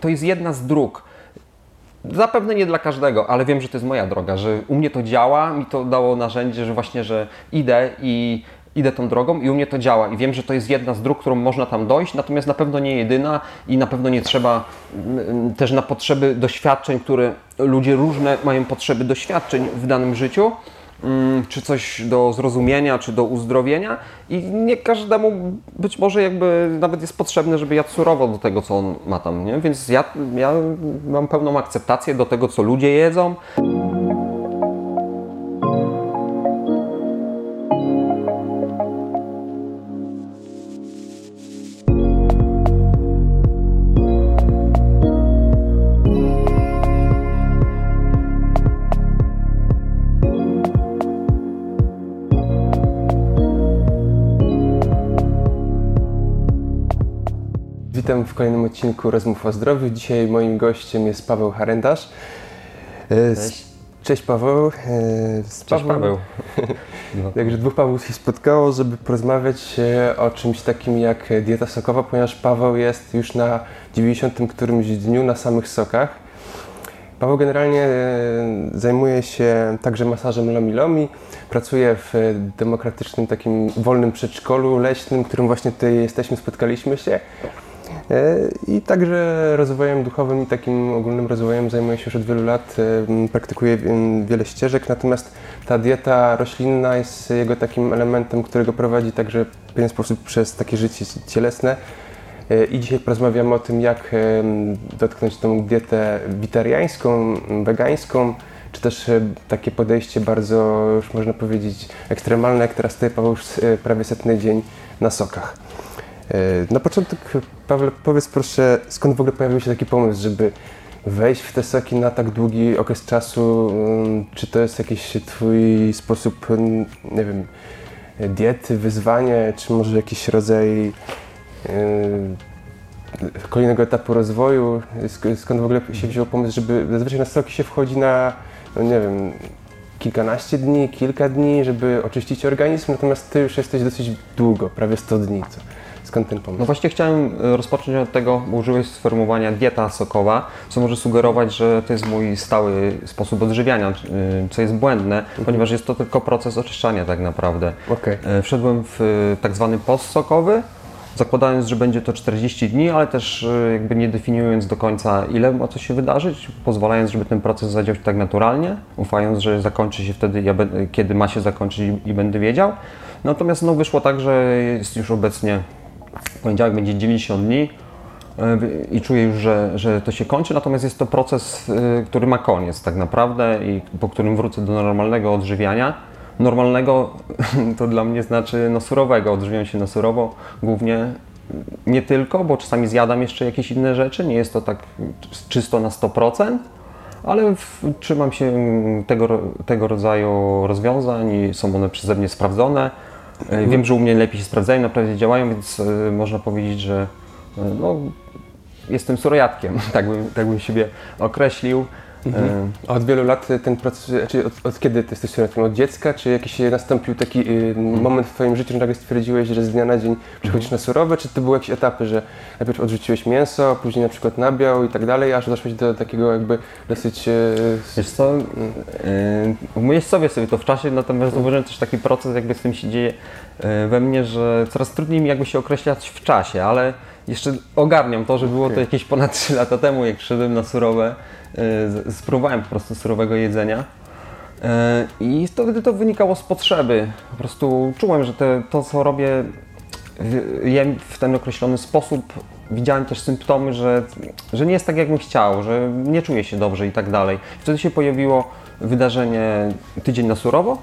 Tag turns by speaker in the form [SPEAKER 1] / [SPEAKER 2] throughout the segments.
[SPEAKER 1] To jest jedna z dróg. Zapewne nie dla każdego, ale wiem, że to jest moja droga, że u mnie to działa, mi to dało narzędzie, że właśnie, że idę i idę tą drogą i u mnie to działa i wiem, że to jest jedna z dróg, którą można tam dojść, natomiast na pewno nie jedyna i na pewno nie trzeba też na potrzeby doświadczeń, które ludzie różne mają potrzeby doświadczeń w danym życiu, czy coś do zrozumienia, czy do uzdrowienia i nie każdemu być może jakby nawet jest potrzebne, żeby jadł surowo do tego, co on ma tam, nie? Więc ja, ja mam pełną akceptację do tego, co ludzie jedzą.
[SPEAKER 2] Witam w kolejnym odcinku Rozmów o Zdrowiu. Dzisiaj moim gościem jest Paweł Harendarz. E,
[SPEAKER 1] Cześć.
[SPEAKER 2] Cześć Paweł. E, Z
[SPEAKER 1] Cześć Paweł. No.
[SPEAKER 2] Także dwóch Pawłów się spotkało, żeby porozmawiać e, o czymś takim jak dieta sokowa, ponieważ Paweł jest już na 90 którymś dniu na samych sokach. Paweł generalnie zajmuje się także masażem Lomi Lomi. Pracuje w demokratycznym takim wolnym przedszkolu leśnym, w którym właśnie tutaj jesteśmy, spotkaliśmy się. E, I także rozwojem duchowym i takim ogólnym rozwojem zajmuje się już od wielu lat. e, m, wiele ścieżek, natomiast ta dieta roślinna jest jego takim elementem, którego prowadzi także w pewien sposób przez takie życie cielesne. E, I dzisiaj porozmawiamy o tym, jak dotknąć tą dietę witariańską, wegańską, czy też takie podejście bardzo, już można powiedzieć, ekstremalne, jak teraz Paweł już prawie setny dzień na sokach. E, Na początek, Paweł, powiedz proszę, skąd w ogóle pojawił się taki pomysł, żeby wejść w te soki na tak długi okres czasu? Mm, Czy to jest jakiś Twój sposób, nie wiem, diety, wyzwanie, czy może jakiś rodzaj e, kolejnego etapu rozwoju? Sk- Skąd w ogóle się wziął pomysł, żeby zazwyczaj na soki się wchodzi na, no nie wiem, kilkanaście dni, kilka dni, żeby oczyścić organizm, natomiast Ty już jesteś dosyć długo, prawie 100 dni. Co? Skąd ten pomysł?
[SPEAKER 1] No właśnie chciałem e, rozpocząć od tego, bo użyłeś sformułowania dieta sokowa, co może sugerować, że to jest mój stały sposób odżywiania, y, co jest błędne, ponieważ jest to tylko proces oczyszczania tak naprawdę.
[SPEAKER 2] Okej.
[SPEAKER 1] E, Wszedłem w e, tak zwany post sokowy, zakładając, że będzie to 40 dni, ale też e, jakby nie definiując do końca ile ma to się wydarzyć, pozwalając, żeby ten proces zadział się tak naturalnie, ufając, że zakończy się wtedy, ja kiedy ma się zakończyć i, i będę wiedział. Natomiast no, wyszło tak, że jest już obecnie poniedziałek będzie 90 dni e, i czuję już, że, że to się kończy, natomiast jest to proces, e, który ma koniec tak naprawdę i po którym wrócę do normalnego odżywiania. Normalnego to dla mnie znaczy no, surowego, odżywiam się na surowo, głównie nie tylko, bo czasami zjadam jeszcze jakieś inne rzeczy, nie jest to tak czysto na 100%, ale w, trzymam się tego, tego rodzaju rozwiązań i są one przeze mnie sprawdzone. E, Wiem, że u mnie lepiej się sprawdzają, naprawdę działają, więc e, można powiedzieć, że e, no, jestem surojatkiem, tak bym, tak bym siebie określił. E,
[SPEAKER 2] A od wielu lat ten proces, czy od, od kiedy Ty jesteś surowcem? Od dziecka? Czy jakiś nastąpił taki y, moment w Twoim życiu, że nagle stwierdziłeś, że z dnia na dzień przechodzisz na surowe? Czy to były jakieś etapy, że najpierw odrzuciłeś mięso, później na przykład nabiał i tak dalej, aż doszłeś do takiego jakby dosyć... y,
[SPEAKER 1] Wiesz co, yy, umiejscowię sobie to w czasie, natomiast zauważyłem też taki proces, jakby z tym się dzieje we mnie, że coraz trudniej mi jakby się określać w czasie, ale jeszcze ogarniam to, że było to
[SPEAKER 2] Okej.
[SPEAKER 1] jakieś ponad 3 lata temu, jak szedłem na surowe, spróbowałem po prostu surowego jedzenia. Yy, I wtedy to wynikało z potrzeby. Po prostu czułem, że te, to, co robię, jem w ten określony sposób. Widziałem też symptomy, że, że nie jest tak, jakbym chciał, że nie czuję się dobrze i tak dalej. Wtedy się pojawiło wydarzenie Tydzień na Surowo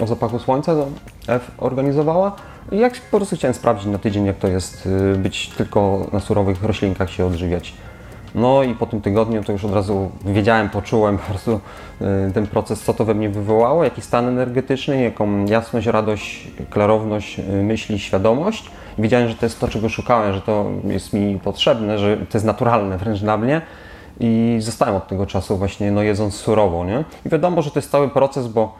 [SPEAKER 1] o zapachu słońca, to F organizowała. I jak po prostu chciałem sprawdzić na tydzień, jak to jest y, być tylko na surowych roślinkach się odżywiać. No i po tym tygodniu to już od razu wiedziałem, poczułem po prostu y, ten proces, co to we mnie wywołało, jaki stan energetyczny, jaką jasność, radość, klarowność y, myśli, świadomość. Wiedziałem, że to jest to, czego szukałem, że to jest mi potrzebne, że to jest naturalne wręcz dla mnie. I zostałem od tego czasu właśnie no, jedząc surowo, nie? I wiadomo, że to jest cały proces, bo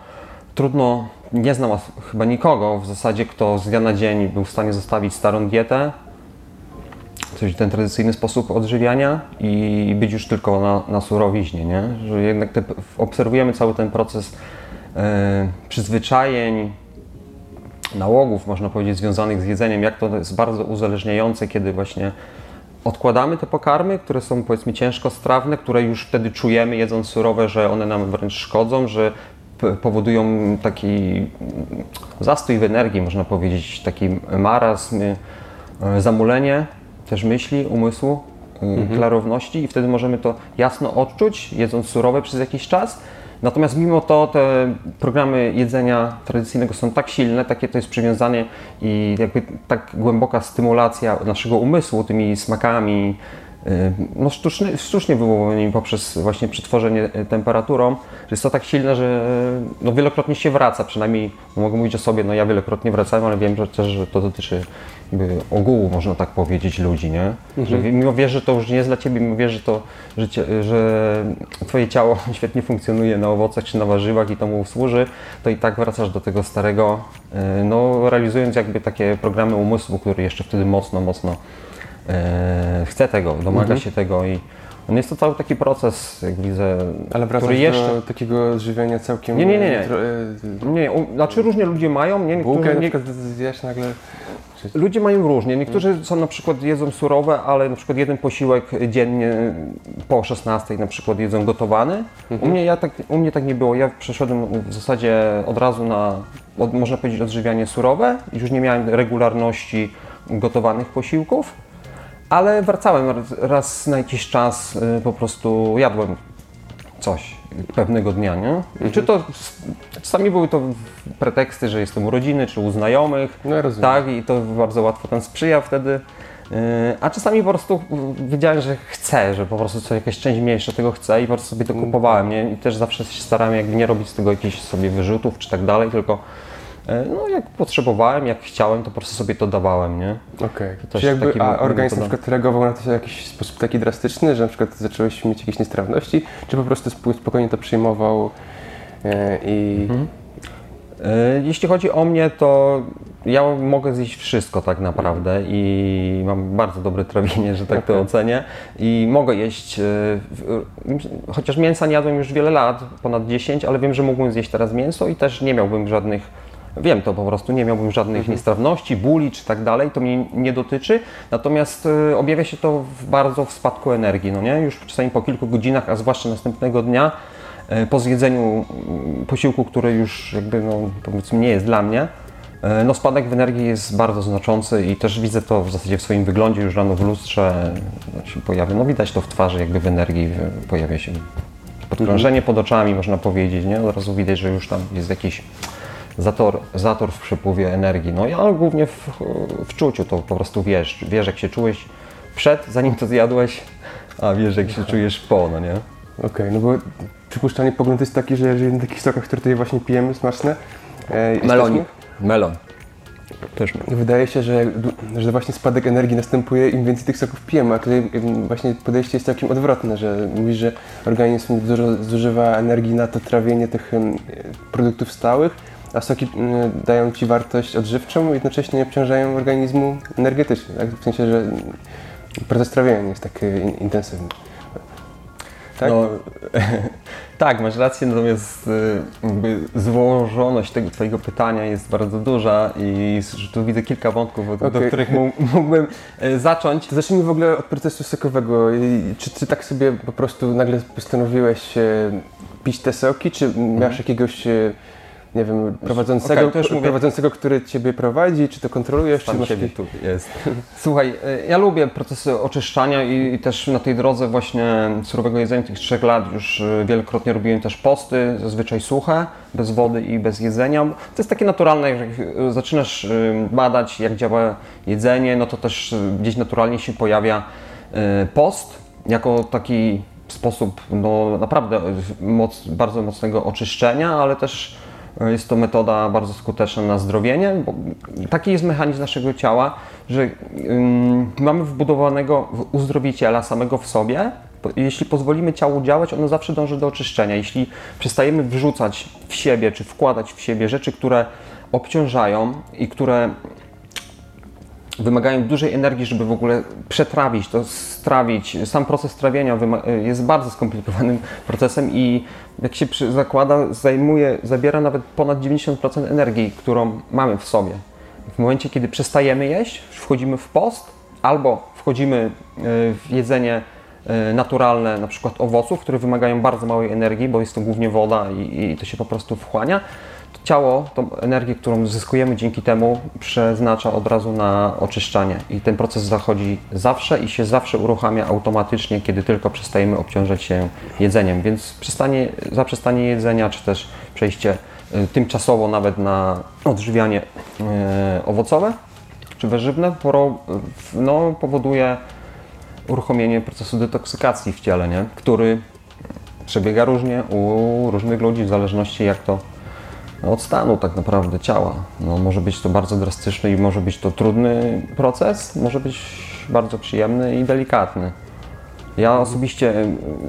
[SPEAKER 1] trudno, nie znam chyba nikogo w zasadzie, kto z dnia na dzień był w stanie zostawić starą dietę, coś ten tradycyjny sposób odżywiania i być już tylko na, na surowiźnie, nie? Że jednak te, obserwujemy cały ten proces e, przyzwyczajeń, nałogów, można powiedzieć, związanych z jedzeniem, jak to jest bardzo uzależniające, kiedy właśnie odkładamy te pokarmy, które są powiedzmy ciężkostrawne, które już wtedy czujemy jedząc surowe, że one nam wręcz szkodzą, że powodują taki zastój w energii, można powiedzieć, taki marazm, y, zamulenie też myśli, umysłu, y, klarowności i wtedy możemy to jasno odczuć, jedząc surowe przez jakiś czas. Natomiast mimo to te programy jedzenia tradycyjnego są tak silne, takie to jest przywiązanie i jakby tak głęboka stymulacja naszego umysłu tymi smakami, y, no sztuczny, sztucznie wywołanymi poprzez właśnie przetworzenie y, temperaturą, że jest to tak silne, że no wielokrotnie się wraca, przynajmniej mogę mówić o sobie, no ja wielokrotnie wracałem, ale wiem, że też że to dotyczy ogółu, można tak powiedzieć, ludzi, nie? Że mimo wiesz, że to już nie jest dla Ciebie, mimo wiesz, że, to, że, cie, że Twoje ciało świetnie funkcjonuje na owocach czy na warzywach i to mu służy, to i tak wracasz do tego starego, y, no realizując jakby takie programy umysłu, który jeszcze wtedy mocno, mocno e, chce tego, domaga się tego i no jest to cały taki proces, jak widzę,
[SPEAKER 2] Ale
[SPEAKER 1] który jeszcze...
[SPEAKER 2] do takiego odżywiania całkiem...
[SPEAKER 1] Nie, nie, nie, nie.
[SPEAKER 2] e,
[SPEAKER 1] Nie, u, znaczy różnie ludzie mają, nie?
[SPEAKER 2] Bułkę
[SPEAKER 1] Niektórzy,
[SPEAKER 2] na
[SPEAKER 1] nie,
[SPEAKER 2] przykład zjesz nagle...
[SPEAKER 1] Ludzie mają różnie. Niektórzy są na przykład jedzą surowe, ale na przykład jeden posiłek dziennie po 16 na przykład jedzą gotowany. U, mnie, ja tak, u mnie tak nie było. Ja przeszedłem w zasadzie od razu na, od, można powiedzieć, odżywianie surowe. Już nie miałem regularności gotowanych posiłków. Ale wracałem raz- raz na jakiś czas, y, po prostu jadłem coś pewnego dnia, nie? Czy to czasami były to preteksty, że jestem urodziny, czy u znajomych,
[SPEAKER 2] No
[SPEAKER 1] tak, i to bardzo łatwo tam sprzyja wtedy. Yy, A czasami po prostu yy, wiedziałem, że chcę, że po prostu co jakaś część mniejsza tego chcę i po prostu sobie to kupowałem, nie? I też zawsze się starałem jakby nie robić z tego jakichś sobie wyrzutów czy tak dalej, tylko no jak potrzebowałem, jak chciałem, to po prostu sobie to dawałem, nie?
[SPEAKER 2] Okej. jakby,
[SPEAKER 1] taki
[SPEAKER 2] a organizm na
[SPEAKER 1] metoda.
[SPEAKER 2] przykład reagował na to w jakiś sposób taki drastyczny, że na przykład zacząłeś mieć jakieś niestrawności, czy po prostu sp- spokojnie to przyjmował e, i...
[SPEAKER 1] Mhm. E, Jeśli chodzi o mnie, to ja mogę zjeść wszystko tak naprawdę i mam bardzo dobre trawienie, że tak to ocenię. I mogę jeść, e, chociaż mięsa nie jadłem już wiele lat, ponad 10, ale wiem, że mógłbym zjeść teraz mięso i też nie miałbym żadnych, wiem to po prostu, nie miałbym żadnych niestrawności, bóli czy tak dalej, to mnie nie dotyczy. Natomiast e, objawia się to w bardzo w spadku energii, no nie? Już czasami po kilku godzinach, a zwłaszcza następnego dnia, e, po zjedzeniu mm, posiłku, który już jakby, no, powiedzmy, nie jest dla mnie, e, no spadek w energii jest bardzo znaczący i też widzę to w zasadzie w swoim wyglądzie już rano w lustrze no, się pojawia, no widać to w twarzy jakby w energii pojawia się podkrążenie pod oczami można powiedzieć, nie? Od razu widać, że już tam jest jakiś zator, zator w przepływie energii, no ja głównie w, w czuciu to po prostu wiesz, wiesz jak się czułeś przed, zanim to zjadłeś, a wiesz jak się czujesz po, no nie?
[SPEAKER 2] Okej, no bo przypuszczalnie pogląd jest taki, że jeżeli na takich sokach, które tutaj właśnie pijemy, smaczne, e, jesteśmy-
[SPEAKER 1] Melonik. Melon. Też
[SPEAKER 2] Wydaje się, że, że właśnie spadek energii następuje im więcej tych soków pijemy, a tutaj właśnie podejście jest całkiem odwrotne, że mówisz, że organizm dużo zużywa energii na to trawienie tych produktów stałych, a soki ym, dają Ci wartość odżywczą, jednocześnie nie obciążają organizmu energetycznie, tak? w sensie, że proces trawienia nie jest tak y, in, intensywny. Tak?
[SPEAKER 1] No, tak, masz rację, natomiast y, jakby złożoność tego Twojego pytania jest bardzo duża i tu widzę kilka wątków, od- do których mógł- mógłbym y, zacząć.
[SPEAKER 2] Zacznijmy w ogóle od procesu sokowego. Czy ty tak sobie po prostu nagle postanowiłeś pić te soki, czy miałeś jakiegoś, e, nie wiem, prowadzącego,
[SPEAKER 1] już mówię.
[SPEAKER 2] prowadzącego, który ciebie prowadzi, czy to kontrolujesz, czy
[SPEAKER 1] Sam
[SPEAKER 2] masz
[SPEAKER 1] siebie tu jest. Słuchaj, y, ja lubię procesy oczyszczania i, i też na tej drodze właśnie surowego jedzenia tych trzech lat już y, wielokrotnie robiłem też posty, zazwyczaj suche, bez wody i bez jedzenia. To jest takie naturalne, jak y, zaczynasz badać jak działa jedzenie, no to też gdzieś naturalnie się pojawia post jako taki sposób no, naprawdę moc, bardzo mocnego oczyszczenia, ale też jest to metoda bardzo skuteczna na zdrowienie, bo taki jest mechanizm naszego ciała, że mamy wbudowanego uzdrowiciela samego w sobie. Jeśli pozwolimy ciału działać, ono zawsze dąży do oczyszczenia. Jeśli przestajemy wrzucać w siebie, czy wkładać w siebie rzeczy, które obciążają i które wymagają dużej energii, żeby w ogóle przetrawić to, strawić. Sam proces trawienia jest bardzo skomplikowanym procesem i jak się zakłada, zajmuje, zabiera nawet ponad 90% energii, którą mamy w sobie. W momencie, kiedy przestajemy jeść, wchodzimy w post albo wchodzimy e, w jedzenie e, naturalne, na przykład owoców, które wymagają bardzo małej energii, bo jest to głównie woda i, i to się po prostu wchłania, ciało tą energię, którą zyskujemy dzięki temu, przeznacza od razu na oczyszczanie. I ten proces zachodzi zawsze i się zawsze uruchamia automatycznie, kiedy tylko przestajemy obciążać się jedzeniem. Więc przestanie, zaprzestanie jedzenia, czy też przejście y, tymczasowo nawet na odżywianie y, owocowe czy warzywne no, powoduje uruchomienie procesu detoksykacji w ciele, nie? który przebiega różnie u różnych ludzi w zależności jak to od stanu tak naprawdę ciała. No, może być to bardzo drastyczny i może być to trudny proces, może być bardzo przyjemny i delikatny. Ja osobiście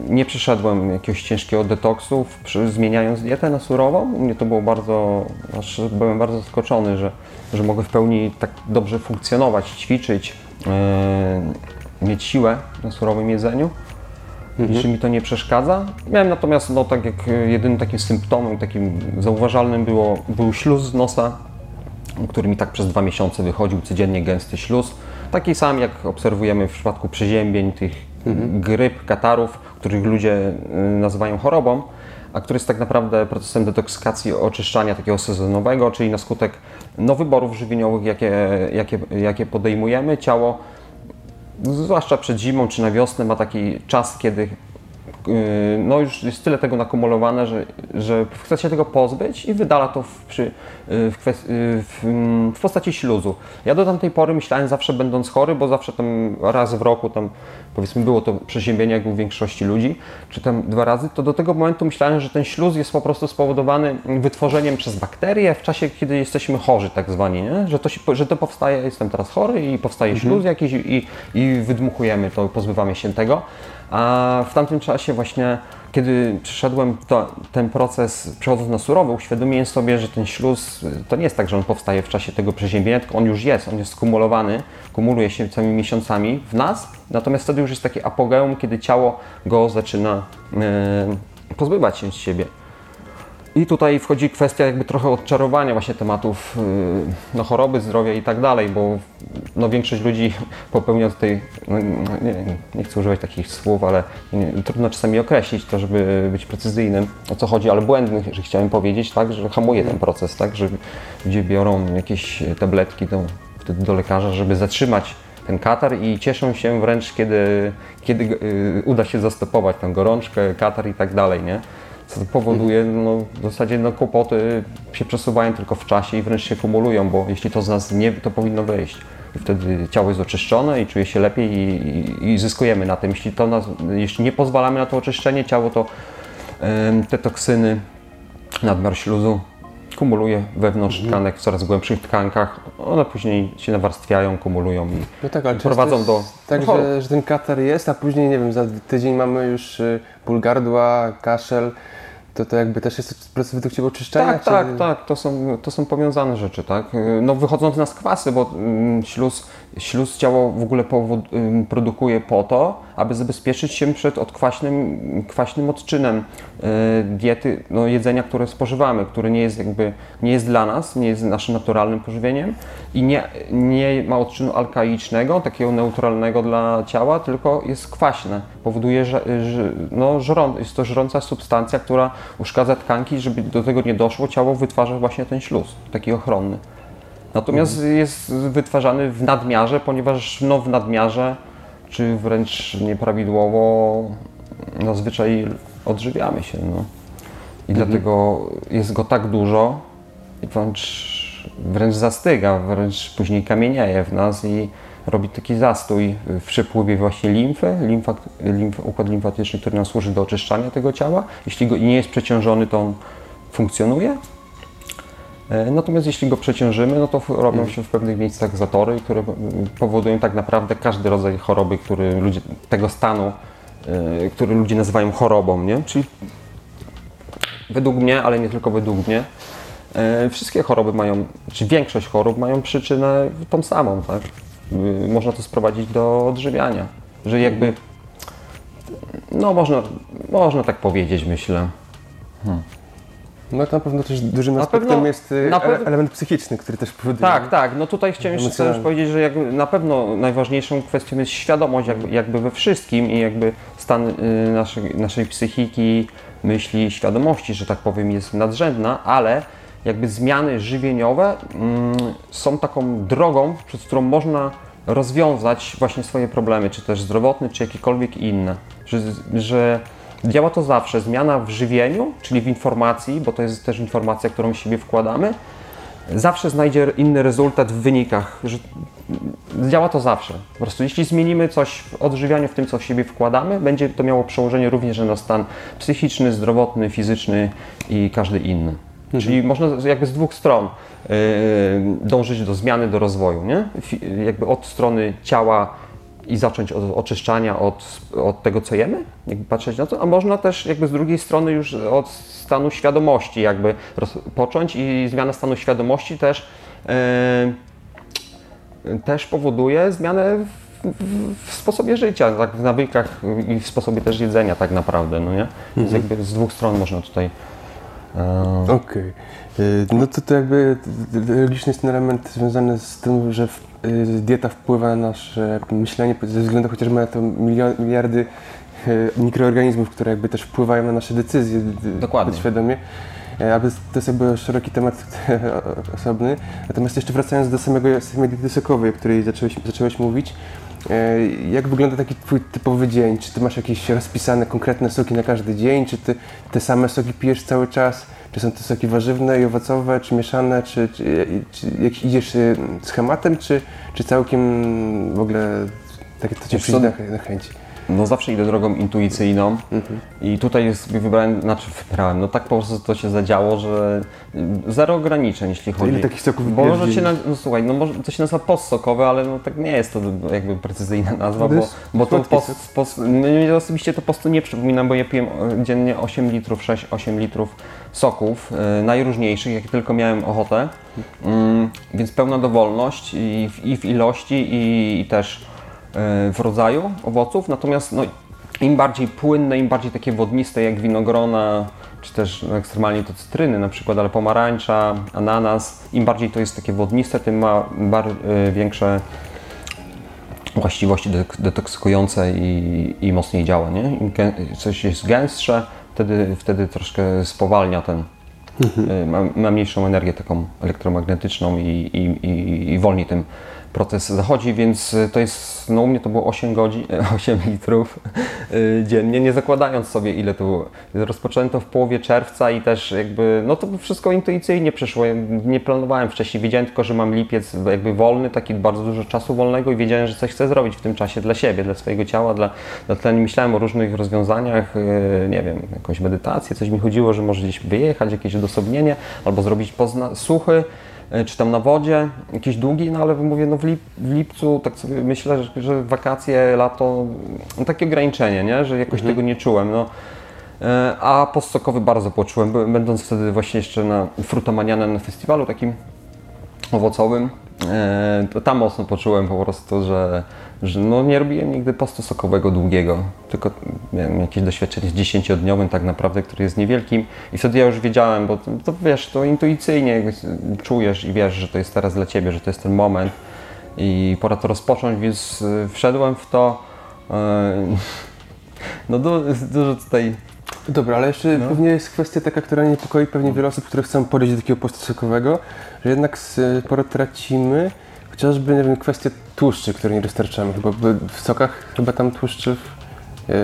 [SPEAKER 1] nie przeszedłem jakiegoś ciężkiego detoksu, zmieniając dietę na surową. Mnie to było bardzo, byłem bardzo zaskoczony, że, że mogę w pełni tak dobrze funkcjonować, ćwiczyć, yy, mieć siłę na surowym jedzeniu i że mi to nie przeszkadza. Miałem natomiast, no tak jak y, jedynym takim symptomem, takim zauważalnym było, był śluz z nosa, który mi tak przez dwa miesiące wychodził, codziennie gęsty śluz. Taki sam jak obserwujemy w przypadku przeziębień, tych gryp, katarów, których ludzie y, nazywają chorobą, a który jest tak naprawdę procesem detoksykacji, oczyszczania takiego sezonowego, czyli na skutek no, wyborów żywieniowych, jakie, jakie, jakie podejmujemy, ciało zwłaszcza przed zimą czy na wiosnę ma taki czas, kiedy no już jest tyle tego nakumulowane, że, że chce się tego pozbyć i wydala to w, przy, yy, w, yy, w, mm, w postaci śluzu. Ja do tamtej pory myślałem zawsze będąc chory, bo zawsze tam raz w roku tam powiedzmy było to przeziębienie jak u większości ludzi, czy tam dwa razy, to do tego momentu myślałem, że ten śluz jest po prostu spowodowany wytworzeniem przez bakterie w czasie, kiedy jesteśmy chorzy tak zwani, nie? Że, to się, że to powstaje, jestem teraz chory i powstaje śluz jakiś i, i wydmuchujemy to, pozbywamy się tego. A w tamtym czasie właśnie, kiedy przeszedłem to, ten proces, przechodząc na surowy, uświadomiłem sobie, że ten śluz y, to nie jest tak, że on powstaje w czasie tego przeziębienia, tylko on już jest, on jest skumulowany, kumuluje się całymi miesiącami w nas, natomiast wtedy już jest takie apogeum, kiedy ciało go zaczyna y, pozbywać się z siebie. I tutaj wchodzi kwestia jakby trochę odczarowania właśnie tematów yy, no, choroby, zdrowia i tak dalej, bo no, większość ludzi popełnia tutaj, no, nie, nie chcę używać takich słów, ale nie, trudno czasami określić to, żeby być precyzyjnym, o co chodzi, ale błędnych, że chciałem powiedzieć, tak, że hamuje ten proces, tak, że ludzie biorą jakieś tabletki do, wtedy do lekarza, żeby zatrzymać ten katar i cieszą się wręcz, kiedy, kiedy yy, uda się zastopować tę gorączkę, katar i tak dalej, nie? Co powoduje, no, w zasadzie no, kłopoty się przesuwają tylko w czasie i wręcz się kumulują, bo jeśli to z nas nie, to powinno wyjść. I wtedy ciało jest oczyszczone i czuje się lepiej i, i, i zyskujemy na tym. Jeśli, to nas, jeśli nie pozwalamy na to oczyszczenie, ciało to te toksyny, nadmiar śluzu kumuluje wewnątrz tkanek, w coraz głębszych tkankach. One później się nawarstwiają, kumulują i
[SPEAKER 2] No tak, ale
[SPEAKER 1] prowadzą do
[SPEAKER 2] Tak, że, że ten katar jest, a później, nie wiem, za tydzień mamy już y, ból gardła, kaszel. To to jakby też jest proces według Ciebie oczyszczenia?
[SPEAKER 1] Tak,
[SPEAKER 2] czy-
[SPEAKER 1] tak, tak, to są, to są powiązane rzeczy, tak. No wychodząc na skwasy, bo mm, śluz, śluz ciało w ogóle powod, produkuje po to, aby zabezpieczyć się przed odkwaśnym kwaśnym odczynem y, diety, no, jedzenia, które spożywamy, które nie jest jakby, nie jest dla nas, nie jest naszym naturalnym pożywieniem i nie, nie ma odczynu alkaicznego, takiego neutralnego dla ciała, tylko jest kwaśne. Powoduje, że, że no, żrą, jest to żrąca substancja, która uszkadza tkanki, żeby do tego nie doszło, ciało wytwarza właśnie ten śluz, taki ochronny. Natomiast jest wytwarzany w nadmiarze, ponieważ no, w nadmiarze, czy wręcz nieprawidłowo, zazwyczaj odżywiamy się. No. I dlatego jest go tak dużo, wręcz, wręcz zastyga, wręcz później kamienieje w nas i robi taki zastój w przepływie właśnie limfy, limfa, limf, układ limfatyczny, który nam służy do oczyszczania tego ciała. Jeśli go nie jest przeciążony, to on funkcjonuje. E, Natomiast jeśli go przeciążymy, no to robią się w pewnych miejscach zatory, które powodują tak naprawdę każdy rodzaj choroby, który ludzie, tego stanu, e, który ludzie nazywają chorobą, nie? Czyli według mnie, ale nie tylko według mnie, e, wszystkie choroby mają, czy większość chorób mają przyczynę tą samą, tak? Y, można to sprowadzić do odżywiania. Że jakby, no można, można tak powiedzieć, myślę.
[SPEAKER 2] No to na pewno też dużym
[SPEAKER 1] Na
[SPEAKER 2] aspektem
[SPEAKER 1] pewno-
[SPEAKER 2] jest y,
[SPEAKER 1] pewno-
[SPEAKER 2] element psychiczny, który też powoduje.
[SPEAKER 1] Tak, tak. No tutaj chciałem jeszcze też powiedzieć, że jakby na pewno najważniejszą kwestią jest świadomość jakby, jakby we wszystkim i jakby stan y, naszej, naszej psychiki, myśli, świadomości, że tak powiem, jest nadrzędna, ale jakby zmiany żywieniowe mm, są taką drogą, przez którą można rozwiązać właśnie swoje problemy, czy też zdrowotne, czy jakiekolwiek inne. Że, że działa to zawsze. Zmiana w żywieniu, czyli w informacji, bo to jest też informacja, którą siebie wkładamy, zawsze znajdzie inny rezultat w wynikach. Że działa to zawsze. Po prostu jeśli zmienimy coś w odżywianiu, w tym, co w siebie wkładamy, będzie to miało przełożenie również na stan psychiczny, zdrowotny, fizyczny i każdy inny. Czyli można jakby z dwóch stron yy, dążyć do zmiany, do rozwoju, nie? Jakby od strony ciała i zacząć od oczyszczania od, od tego, co jemy, jakby patrzeć na to, a można też jakby z drugiej strony już od stanu świadomości jakby rozpocząć i zmiana stanu świadomości też yy, też powoduje zmianę w, w, w sposobie życia, tak, w nawykach i w sposobie też jedzenia tak naprawdę, no nie? Więc jakby z dwóch stron można tutaj
[SPEAKER 2] Okej. Y, No to, to jakby d- d- logiczny jest ten element związany z tym, że y, dieta wpływa na nasze myślenie ze względu chociażby na to miliardy y, mikroorganizmów, które jakby też wpływają na nasze decyzje
[SPEAKER 1] Dokładnie.
[SPEAKER 2] podświadomie. Aby to jest jakby szeroki temat osobny. Natomiast jeszcze wracając do samego, samej diety sokowej, o której zacząłeś, zacząłeś mówić, jak wygląda taki twój typowy dzień? Czy ty masz jakieś rozpisane konkretne soki na każdy dzień? Czy ty te same soki pijesz cały czas? Czy są to soki warzywne i owocowe, czy mieszane? Czy, czy, czy jak idziesz y, schematem, czy, czy całkiem w ogóle takie to cię przyjdzie na, na chęć?
[SPEAKER 1] No zawsze idę drogą intuicyjną. I tutaj sobie wybrałem, znaczy wybrałem, no tak po prostu to się zadziało, że zero ograniczeń, jeśli chodzi.
[SPEAKER 2] ile takich soków
[SPEAKER 1] Bo może się, na, no słuchaj, no może to się nazywa postsokowe, ale no tak nie jest to jakby precyzyjna nazwa, bo, bo to post, post, mnie osobiście to postu nie przypominam, bo ja piłem e, dziennie 8 litrów, 6-8 litrów soków, e, najróżniejszych, jakie tylko miałem ochotę, mm, więc pełna dowolność i w, i w ilości i, i też w rodzaju owoców, natomiast no, im bardziej płynne, im bardziej takie wodniste jak winogrona, czy też ekstremalnie to cytryny na przykład, ale pomarańcza, ananas, im bardziej to jest takie wodniste, tym ma y, większe właściwości de- detoksykujące i, i mocniej działa, nie? Im coś jest gęstsze, wtedy, wtedy troszkę spowalnia ten, y, ma, ma mniejszą energię taką elektromagnetyczną i, i, i, i wolniej ten proces zachodzi, więc y, to jest, no u mnie to było 8 godzin, 8 litrów y, dziennie, nie zakładając sobie ile to było. Rozpocząłem to w połowie czerwca i też jakby, no to wszystko intuicyjnie przyszło, nie planowałem wcześniej, wiedziałem tylko, że mam lipiec jakby wolny, taki bardzo dużo czasu wolnego i wiedziałem, że coś chcę zrobić w tym czasie dla siebie, dla swojego ciała, dla, dla tlenu. Myślałem o różnych rozwiązaniach, y, nie wiem, jakąś medytację, coś mi chodziło, że może gdzieś wyjechać, jakieś odosobnienie, albo zrobić pozna- suchy, czy tam na wodzie, jakiś długi, no ale mówię, no w, lip, w lipcu tak sobie myślę, że, że wakacje, lato, no takie ograniczenie, nie? że jakoś tego nie czułem. No. E, A postsokowy bardzo poczułem, będąc wtedy właśnie jeszcze na Frutamanianem na festiwalu takim owocowym, e, to tam mocno poczułem po prostu, że, że no nie robiłem nigdy postu sokowego długiego, tylko miałem jakieś doświadczenie z 10-dniowym tak naprawdę, który jest niewielkim i wtedy ja już wiedziałem, bo to, to wiesz, to intuicyjnie czujesz i wiesz, że to jest teraz dla Ciebie, że to jest ten moment i pora to rozpocząć, więc e, wszedłem w to. e, No du- dużo tutaj
[SPEAKER 2] Dobra, ale jeszcze
[SPEAKER 1] No.
[SPEAKER 2] pewnie jest kwestia taka, która niepokoi pewnie wiele osób, które chcą podejść do takiego postu sokowego, że jednak sporo tracimy, chociażby nie wiem, kwestia tłuszczy, które nie dostarczamy. Chyba w- sokach chyba tam tłuszczy, yy,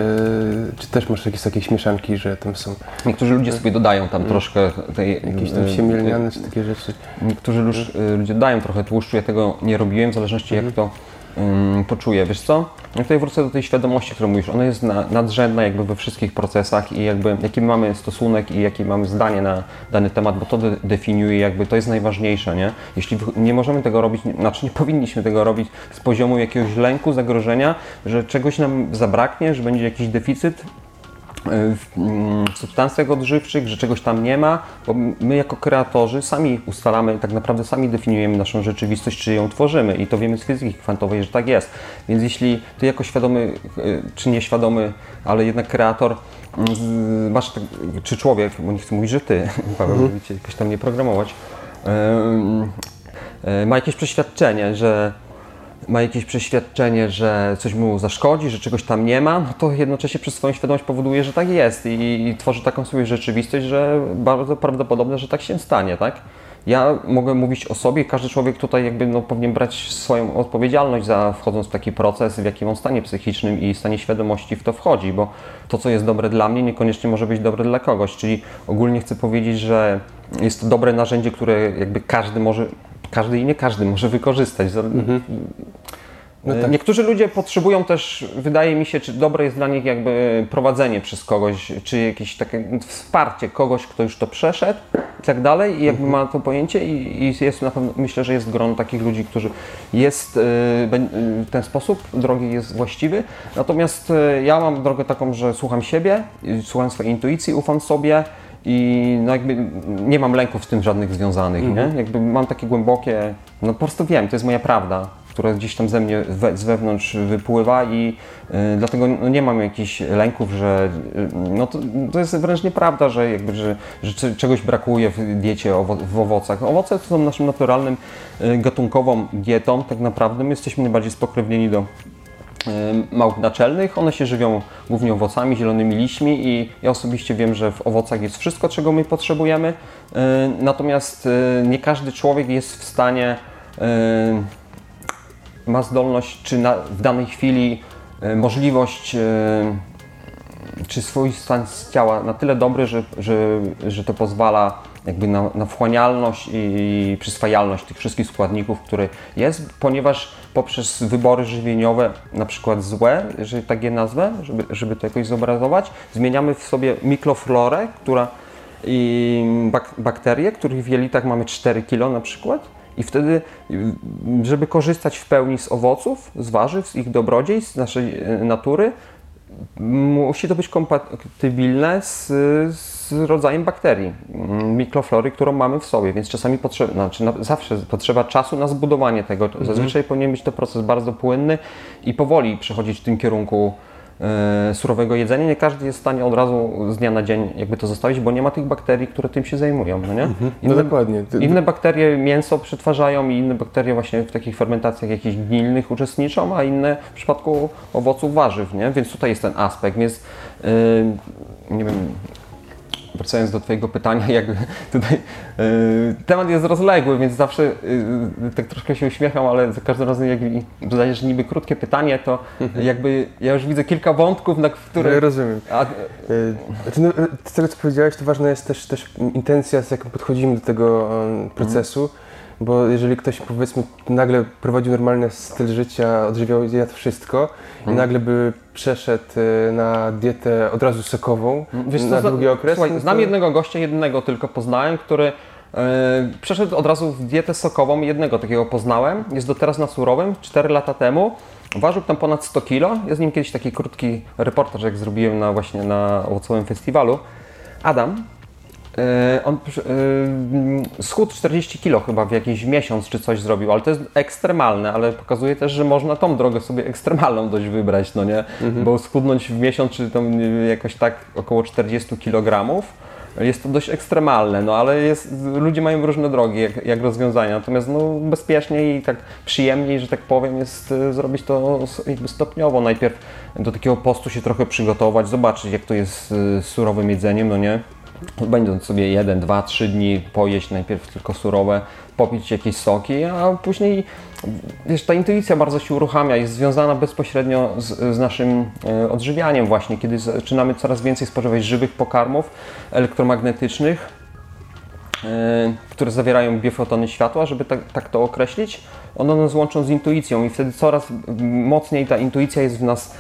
[SPEAKER 2] czy też masz jakieś takie śmieszanki, że tam są
[SPEAKER 1] Niektórzy ludzie sobie dodają tam troszkę tej
[SPEAKER 2] jakieś tam
[SPEAKER 1] e,
[SPEAKER 2] siemielniane czy takie rzeczy.
[SPEAKER 1] Niektórzy luż, y, ludzie dają trochę tłuszczu, ja tego nie robiłem, w zależności jak to ym, poczuję. Wiesz co? Ja tutaj wrócę do tej świadomości, którą mówisz. Ona jest na, nadrzędna jakby we wszystkich procesach i jakby jaki mamy stosunek i jakie mamy zdanie na dany temat, bo to de definiuje jakby, to jest najważniejsze, nie? Jeśli nie możemy tego robić, znaczy nie powinniśmy tego robić z poziomu jakiegoś lęku, zagrożenia, że czegoś nam zabraknie, że będzie jakiś deficyt, w mm, w substancjach odżywczych, że czegoś tam nie ma, bo my jako kreatorzy sami ustalamy, tak naprawdę sami definiujemy naszą rzeczywistość, czy ją tworzymy i to wiemy z fizyki kwantowej, że tak jest. Więc jeśli ty jako świadomy, y, czy nieświadomy, ale jednak kreator, masz, tak- czy człowiek, bo nie chcę mówić, że ty, Paweł, żeby cię jakoś tam nie programować, y, ma jakieś przeświadczenie, że ma jakieś przeświadczenie, że coś mu zaszkodzi, że czegoś tam nie ma, no to jednocześnie przez swoją świadomość powoduje, że tak jest i, i tworzy taką sobie rzeczywistość, że bardzo prawdopodobne, że tak się stanie, tak? Ja mogę mówić o sobie, każdy człowiek tutaj jakby no, powinien brać swoją odpowiedzialność za wchodząc w taki proces, w jakim on stanie psychicznym i stanie świadomości w to wchodzi, bo to, co jest dobre dla mnie, niekoniecznie może być dobre dla kogoś, czyli ogólnie chcę powiedzieć, że jest to dobre narzędzie, które jakby każdy może, każdy i nie każdy może wykorzystać. Za-
[SPEAKER 2] No
[SPEAKER 1] E,
[SPEAKER 2] tak.
[SPEAKER 1] Niektórzy ludzie potrzebują też, wydaje mi się, czy dobre jest dla nich jakby prowadzenie przez kogoś, czy jakieś takie wsparcie kogoś, kto już to przeszedł i tak dalej i jakby ma to pojęcie i, i jest na pewno, myślę, że jest grono takich ludzi, którzy jest, y, bę- y, ten sposób drogi jest właściwy, natomiast ja mam drogę taką, że słucham siebie, słucham swojej intuicji, ufam sobie i no jakby nie mam lęków z tym żadnych związanych, nie? Jakby mam takie głębokie, no po prostu wiem, to jest moja prawda, która gdzieś tam ze mnie we, z wewnątrz wypływa i y, dlatego no, nie mam jakichś lęków, że y, no to, to jest wręcz nieprawda, że jakby, że, że cze- czegoś brakuje w diecie, owo, w owocach. Owoce to są naszym naturalnym, y, gatunkową dietą, tak naprawdę my jesteśmy najbardziej spokrewnieni do małp naczelnych. One się żywią głównie owocami, zielonymi liśćmi i ja osobiście wiem, że w owocach jest wszystko, czego my potrzebujemy. Y, Natomiast y, nie każdy człowiek jest w stanie, ma zdolność, czy na, w danej chwili możliwość, czy swój stan ciała na tyle dobry, że, że, że to pozwala jakby na, na wchłanialność i przyswajalność tych wszystkich składników, które jest, ponieważ poprzez wybory żywieniowe, na przykład złe, jeżeli tak je nazwę, żeby, żeby to jakoś zobrazować, zmieniamy w sobie mikroflorę, która i bak bakterie, których w jelitach mamy 4 kilo na przykład. I wtedy, żeby korzystać w pełni z owoców, z warzyw, z ich dobrodziejstw, z naszej y, natury, musi to być kompatybilne z, z rodzajem bakterii, mm, mikroflory, którą mamy w sobie, więc czasami potrzeba, znaczy na, zawsze potrzeba czasu na zbudowanie tego. Zazwyczaj powinien być to proces bardzo płynny i powoli przechodzić w tym kierunku e, surowego jedzenia. Nie każdy jest w stanie od razu z dnia na dzień jakby to zostawić, bo nie ma tych bakterii, które tym się zajmują, no nie?
[SPEAKER 2] No
[SPEAKER 1] Inne-
[SPEAKER 2] dokładnie. Ty-
[SPEAKER 1] inne bakterie mięso przetwarzają i inne bakterie właśnie w takich fermentacjach jakichś gnilnych uczestniczą, a inne w przypadku owoców, warzyw, nie? Więc tutaj jest ten aspekt, więc yy, nie wiem, wracając do Twojego pytania, jak tutaj yy, temat jest rozległy, więc zawsze yy, tak troszkę się uśmiecham, ale za każdym razem jak zadajesz niby krótkie pytanie, to jakby ja już widzę kilka wątków, na
[SPEAKER 2] Ja
[SPEAKER 1] które...
[SPEAKER 2] rozumiem.
[SPEAKER 1] A,
[SPEAKER 2] Znaczy, no, z tego co powiedziałeś, to ważna jest też, też intencja, z jaką podchodzimy do tego procesu, bo jeżeli ktoś powiedzmy nagle prowadził normalny styl życia, odżywiał, jadł wszystko i nagle by przeszedł e, na dietę od razu sokową
[SPEAKER 1] Wiesz co,
[SPEAKER 2] na długi okres,
[SPEAKER 1] Słuchaj,
[SPEAKER 2] no
[SPEAKER 1] znam
[SPEAKER 2] to-
[SPEAKER 1] jednego gościa, jednego tylko poznałem, który e, przeszedł od razu w dietę sokową. Jednego takiego poznałem. Jest do teraz na surowym, 4 lata temu. Ważył tam ponad 100 kg. Ja z nim kiedyś taki krótki reportaż, jak zrobiłem na właśnie na owocowym festiwalu. Adam. E, On e, schudł 40 kg chyba w jakiś miesiąc czy coś zrobił, ale to jest ekstremalne, ale pokazuje też, że można tą drogę sobie ekstremalną dość wybrać, no nie? Bo schudnąć w miesiąc czy tam jakoś tak około 40 kg jest to dość ekstremalne, no ale jest, ludzie mają różne drogi, jak, jak rozwiązania, natomiast no, bezpieczniej i tak przyjemniej, że tak powiem, jest e, zrobić to jakby stopniowo. Najpierw do takiego postu się trochę przygotować, zobaczyć jak to jest z surowym jedzeniem, no nie? Będąc sobie jeden, dwa, trzy dni pojeść najpierw tylko surowe, popić jakieś soki, a później wiesz, ta intuicja bardzo się uruchamia, jest związana bezpośrednio z, z naszym e, odżywianiem właśnie, kiedy zaczynamy coraz więcej spożywać żywych pokarmów elektromagnetycznych, e, które zawierają biofotony światła, żeby tak, tak to określić. one nas łączą z intuicją i wtedy coraz mocniej ta intuicja jest w nas,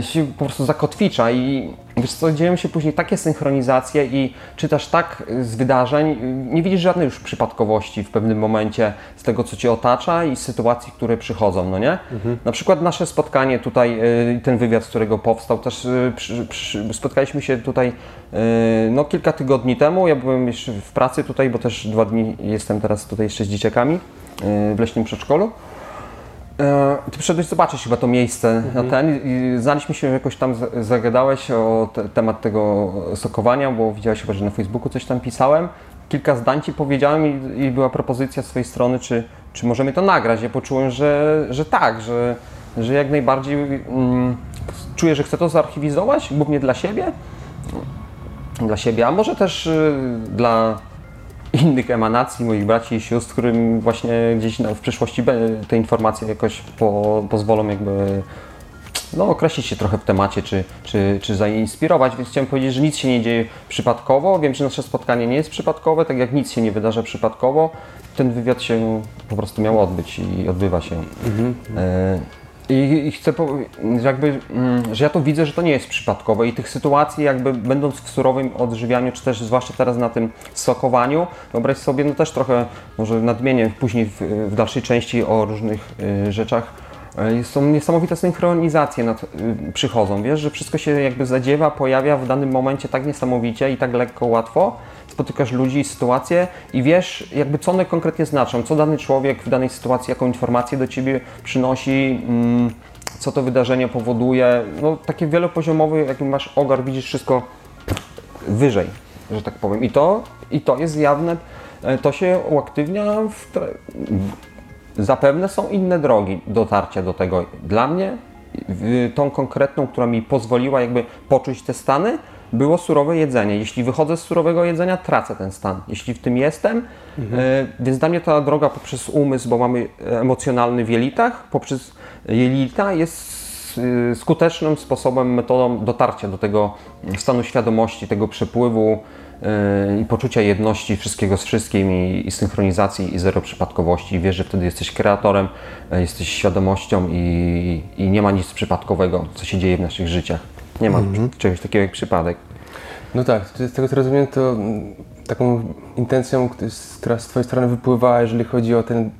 [SPEAKER 1] się po prostu zakotwicza i wiesz co, dzieją się później takie synchronizacje i czytasz tak z wydarzeń, nie widzisz żadnej już przypadkowości w pewnym momencie z tego, co Cię otacza i z sytuacji, które przychodzą, no nie? Na przykład nasze spotkanie tutaj, e, ten wywiad, z którego powstał, też e, przy, przy, spotkaliśmy się tutaj e, no, kilka tygodni temu, ja byłem jeszcze w pracy tutaj, bo też dwa dni jestem teraz tutaj jeszcze z dzieciakami e, w leśnym przedszkolu. E, Ty przyszedłeś zobaczyć chyba to miejsce na ten i znaliśmy się, jakoś tam zagadałeś o te, temat tego sokowania, bo widziałeś chyba, że na Facebooku coś tam pisałem. Kilka zdań Ci powiedziałem i, i była propozycja z Twojej strony, czy, czy możemy to nagrać. Ja poczułem, że, że tak, że, że jak najbardziej mm, czuję, że chcę to zarchiwizować, głównie dla siebie, dla siebie, a może też y, dla innych emanacji, moich braci i sióstr, którym właśnie gdzieś w przyszłości te informacje jakoś po, pozwolą jakby no, określić się trochę w temacie, czy, czy, czy zainspirować, więc chciałem powiedzieć, że nic się nie dzieje przypadkowo. Wiem, że nasze spotkanie nie jest przypadkowe, tak jak nic się nie wydarza przypadkowo. Ten wywiad się po prostu miał odbyć i odbywa się. E, i, I chcę powiedzieć, jakby, mm, że ja to widzę, że to nie jest przypadkowe i tych sytuacji, jakby będąc w surowym odżywianiu, czy też zwłaszcza teraz na tym sokowaniu, wyobraź sobie, no też trochę może nadmienię później w, w dalszej części o różnych y, rzeczach. Y, Są niesamowite synchronizacje nad, y, przychodzą, wiesz, że wszystko się jakby zadziewa, pojawia w danym momencie tak niesamowicie i tak lekko, łatwo. Spotykasz ludzi, sytuacje i wiesz jakby co one konkretnie znaczą, co dany człowiek w danej sytuacji, jaką informację do Ciebie przynosi, mm, co to wydarzenie powoduje. No takie wielopoziomowy, jakby masz ogar, widzisz wszystko wyżej, że tak powiem. I to, i to jest jawne, e, to się uaktywnia w Zapewne są inne drogi dotarcia do tego. Dla mnie tą konkretną, która mi pozwoliła jakby poczuć te stany, było surowe jedzenie. Jeśli wychodzę z surowego jedzenia, tracę ten stan. Jeśli w tym jestem, e, więc dla mnie ta droga poprzez umysł, bo mamy emocjonalny w jelitach, poprzez jelita jest y, skutecznym sposobem, metodą dotarcia do tego stanu świadomości, tego przepływu i poczucia jedności wszystkiego z wszystkim i, i synchronizacji i zero przypadkowości. I wiesz, że wtedy jesteś kreatorem, y, jesteś świadomością i, i nie ma nic przypadkowego, co się dzieje w naszych życiach. Nie ma czegoś takiego jak przypadek.
[SPEAKER 2] No tak, z tego co rozumiem, to mm, taką intencją, która z Twojej strony wypływała, jeżeli chodzi o ten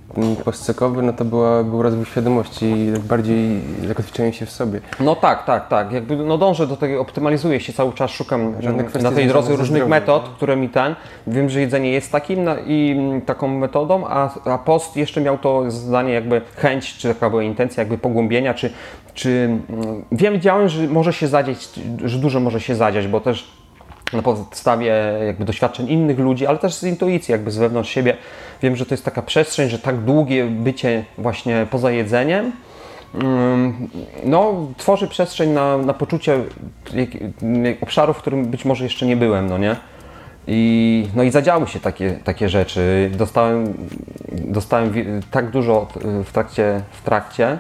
[SPEAKER 2] post no to była, był rozwój świadomości i tak bardziej zakotwiczenie się w sobie.
[SPEAKER 1] No tak, tak, tak. Jakby no dążę do tego, optymalizuję się cały czas, szukam na tej drodze różnych metod, które mi ten. Wiem, że jedzenie jest takim na, i mm, taką metodą, a, a post jeszcze miał to zdanie jakby chęć, czy taka była intencja jakby pogłębienia, czy, czy mm, wiem, wiedziałem, że może się zadziać, że dużo może się zadziać, bo też na podstawie jakby doświadczeń innych ludzi, ale też z intuicji, jakby z wewnątrz siebie. Wiem, że to jest taka przestrzeń, że tak długie bycie właśnie poza jedzeniem, no, tworzy przestrzeń na, na poczucie obszaru, w którym być może jeszcze nie byłem, no nie? I, no i zadziały się takie, takie rzeczy. Dostałem, dostałem tak dużo w trakcie, w trakcie